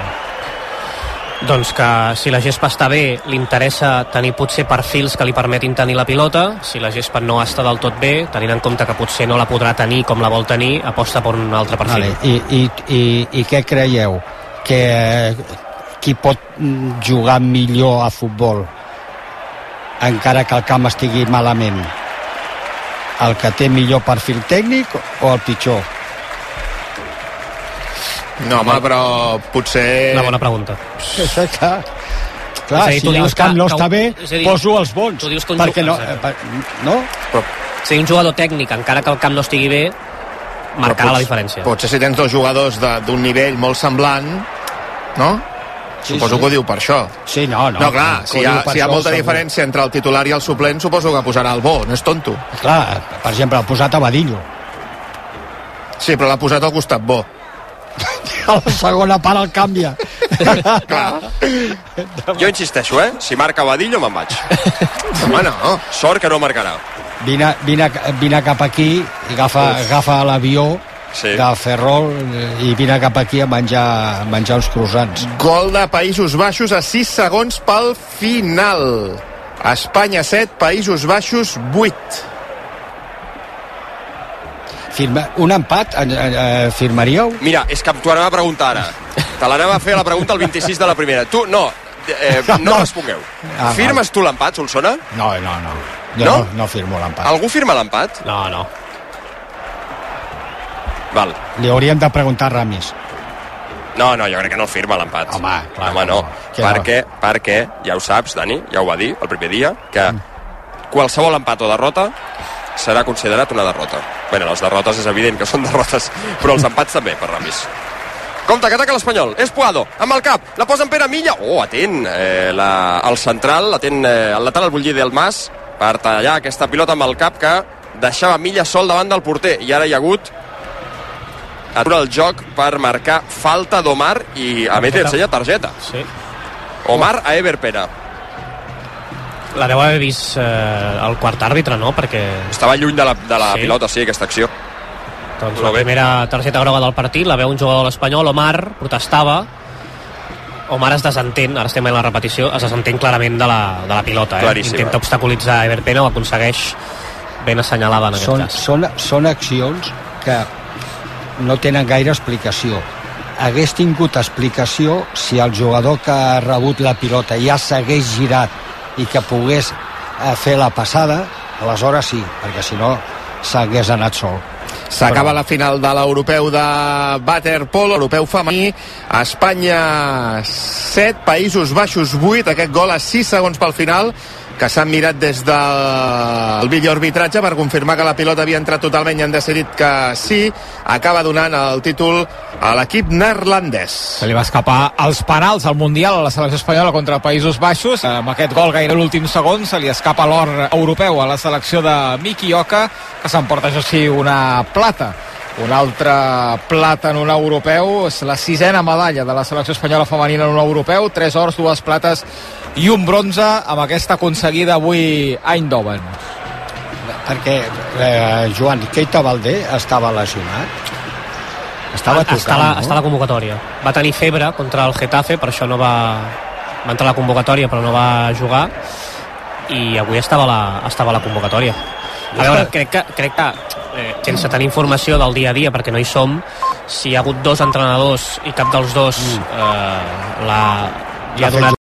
Doncs que si la gespa està bé, li interessa tenir potser perfils que li permetin tenir la pilota. Si la gespa no està del tot bé, tenint en compte que potser no la podrà tenir com la vol tenir, aposta per un altre perfil. Vale. I, i, i, I què creieu? Que qui pot jugar millor a futbol encara que el camp estigui malament? El que té millor perfil tècnic o el pitjor? No, home, però potser... Una bona pregunta. Clar, clar És a dir, si tu el dius camp que- no que- està bé, dir, poso els bons. tu dius que un perquè no, eh, per- no? Però, Si un jugador tècnic, encara que el camp no estigui bé, marcarà pots- la diferència. Potser si tens dos jugadors de- d'un nivell molt semblant, no? Sí, suposo sí. que ho diu per això. Sí, no, no. No, clar, que si hi ha, si hi ha molta segur. diferència entre el titular i el suplent, suposo que posarà el bo, no és tonto. Clar, per exemple, ha posat a Badillo. Sí, però l'ha posat al costat bo. A la segona part el canvia. jo insisteixo, eh? si marca Badillo me'n vaig home no sort que no marcarà Vine, vine, vine cap aquí i agafa, agafa l'avió sí. de Ferrol i vine cap aquí a menjar, a menjar uns croissants. Gol de Països Baixos a 6 segons pel final. Espanya 7, Països Baixos 8. Firma, un empat eh, eh, firmaríeu? Mira, és que t'ho anava a preguntar ara. Te l'anava a fer la pregunta al 26 de la primera. Tu, no, eh, no, No. respongueu. Ah, Firmes tu l'empat, Solsona? No, no, no. Jo No? no, no firmo l'empat. Algú firma l'empat? No, no. Val. Li hauríem de preguntar a Ramis. No, no, jo crec que no el firma l'empat. Home, clar Home, no. no. Que perquè, perquè, ja ho saps, Dani, ja ho va dir el primer dia, que qualsevol empat o derrota serà considerat una derrota. Bé, les derrotes és evident que són derrotes, però els empats també, per Ramis. Compte, que ataca l'Espanyol. És Puado, amb el cap. La posa en Pere Milla. Oh, atent. Eh, la, el central, atent eh, el lateral, dir, del Mas, per tallar aquesta pilota amb el cap que deixava Milla sol davant del porter. I ara hi ha hagut atura el joc per marcar falta d'Omar i a més li ensenya targeta. Sí. Omar a Ever. La deu haver vist eh, el quart àrbitre, no? Perquè... Estava lluny de la, de la Sí. pilota, sí, aquesta acció. Doncs la primera targeta groga del partit la veu un jugador de l'Espanyol, Omar, protestava. Omar es desentén, ara estem en la repetició, es desentén clarament de la, de la pilota. Eh? Claríssim. Intenta obstaculitzar Ever Pena, ho aconsegueix ben assenyalada en aquest són, cas. són, són accions que no tenen gaire explicació hagués tingut explicació si el jugador que ha rebut la pilota ja s'hagués girat i que pogués eh, fer la passada. Aleshores sí, perquè si no s'hagués anat sol. S'acaba la final de l'europeu de waterpolo, europeu femení. Espanya 7, Països Baixos 8, aquest gol a 6 segons pel final que s'han mirat des del videoarbitratge per confirmar que la pilota havia entrat totalment i han decidit que sí. Acaba donant el títol a l'equip neerlandès. Se li va escapar als penals al Mundial a la selecció espanyola contra Països Baixos. Amb aquest gol gaire l'últim segon se li escapa l'or europeu a la selecció de Miki Oka, que s'emporta, això sí, una plata. Una altra plata en un europeu, és la sisena medalla de la selecció espanyola femenina en un europeu, tres ors, dues plates i un bronze amb aquesta aconseguida avui a Eindhoven. perquè eh, Joan Keita Valdé estava lesionat estava tocant està, la, no? està la convocatòria. Va tenir febre contra el Getafe, per això no va, va entrar a la convocatòria, però no va jugar, i avui estava a la, estava a la convocatòria. A veure, crec que, crec que eh, sense tenir informació del dia a dia, perquè no hi som, si hi ha hagut dos entrenadors i cap dels dos eh, la, li ha donat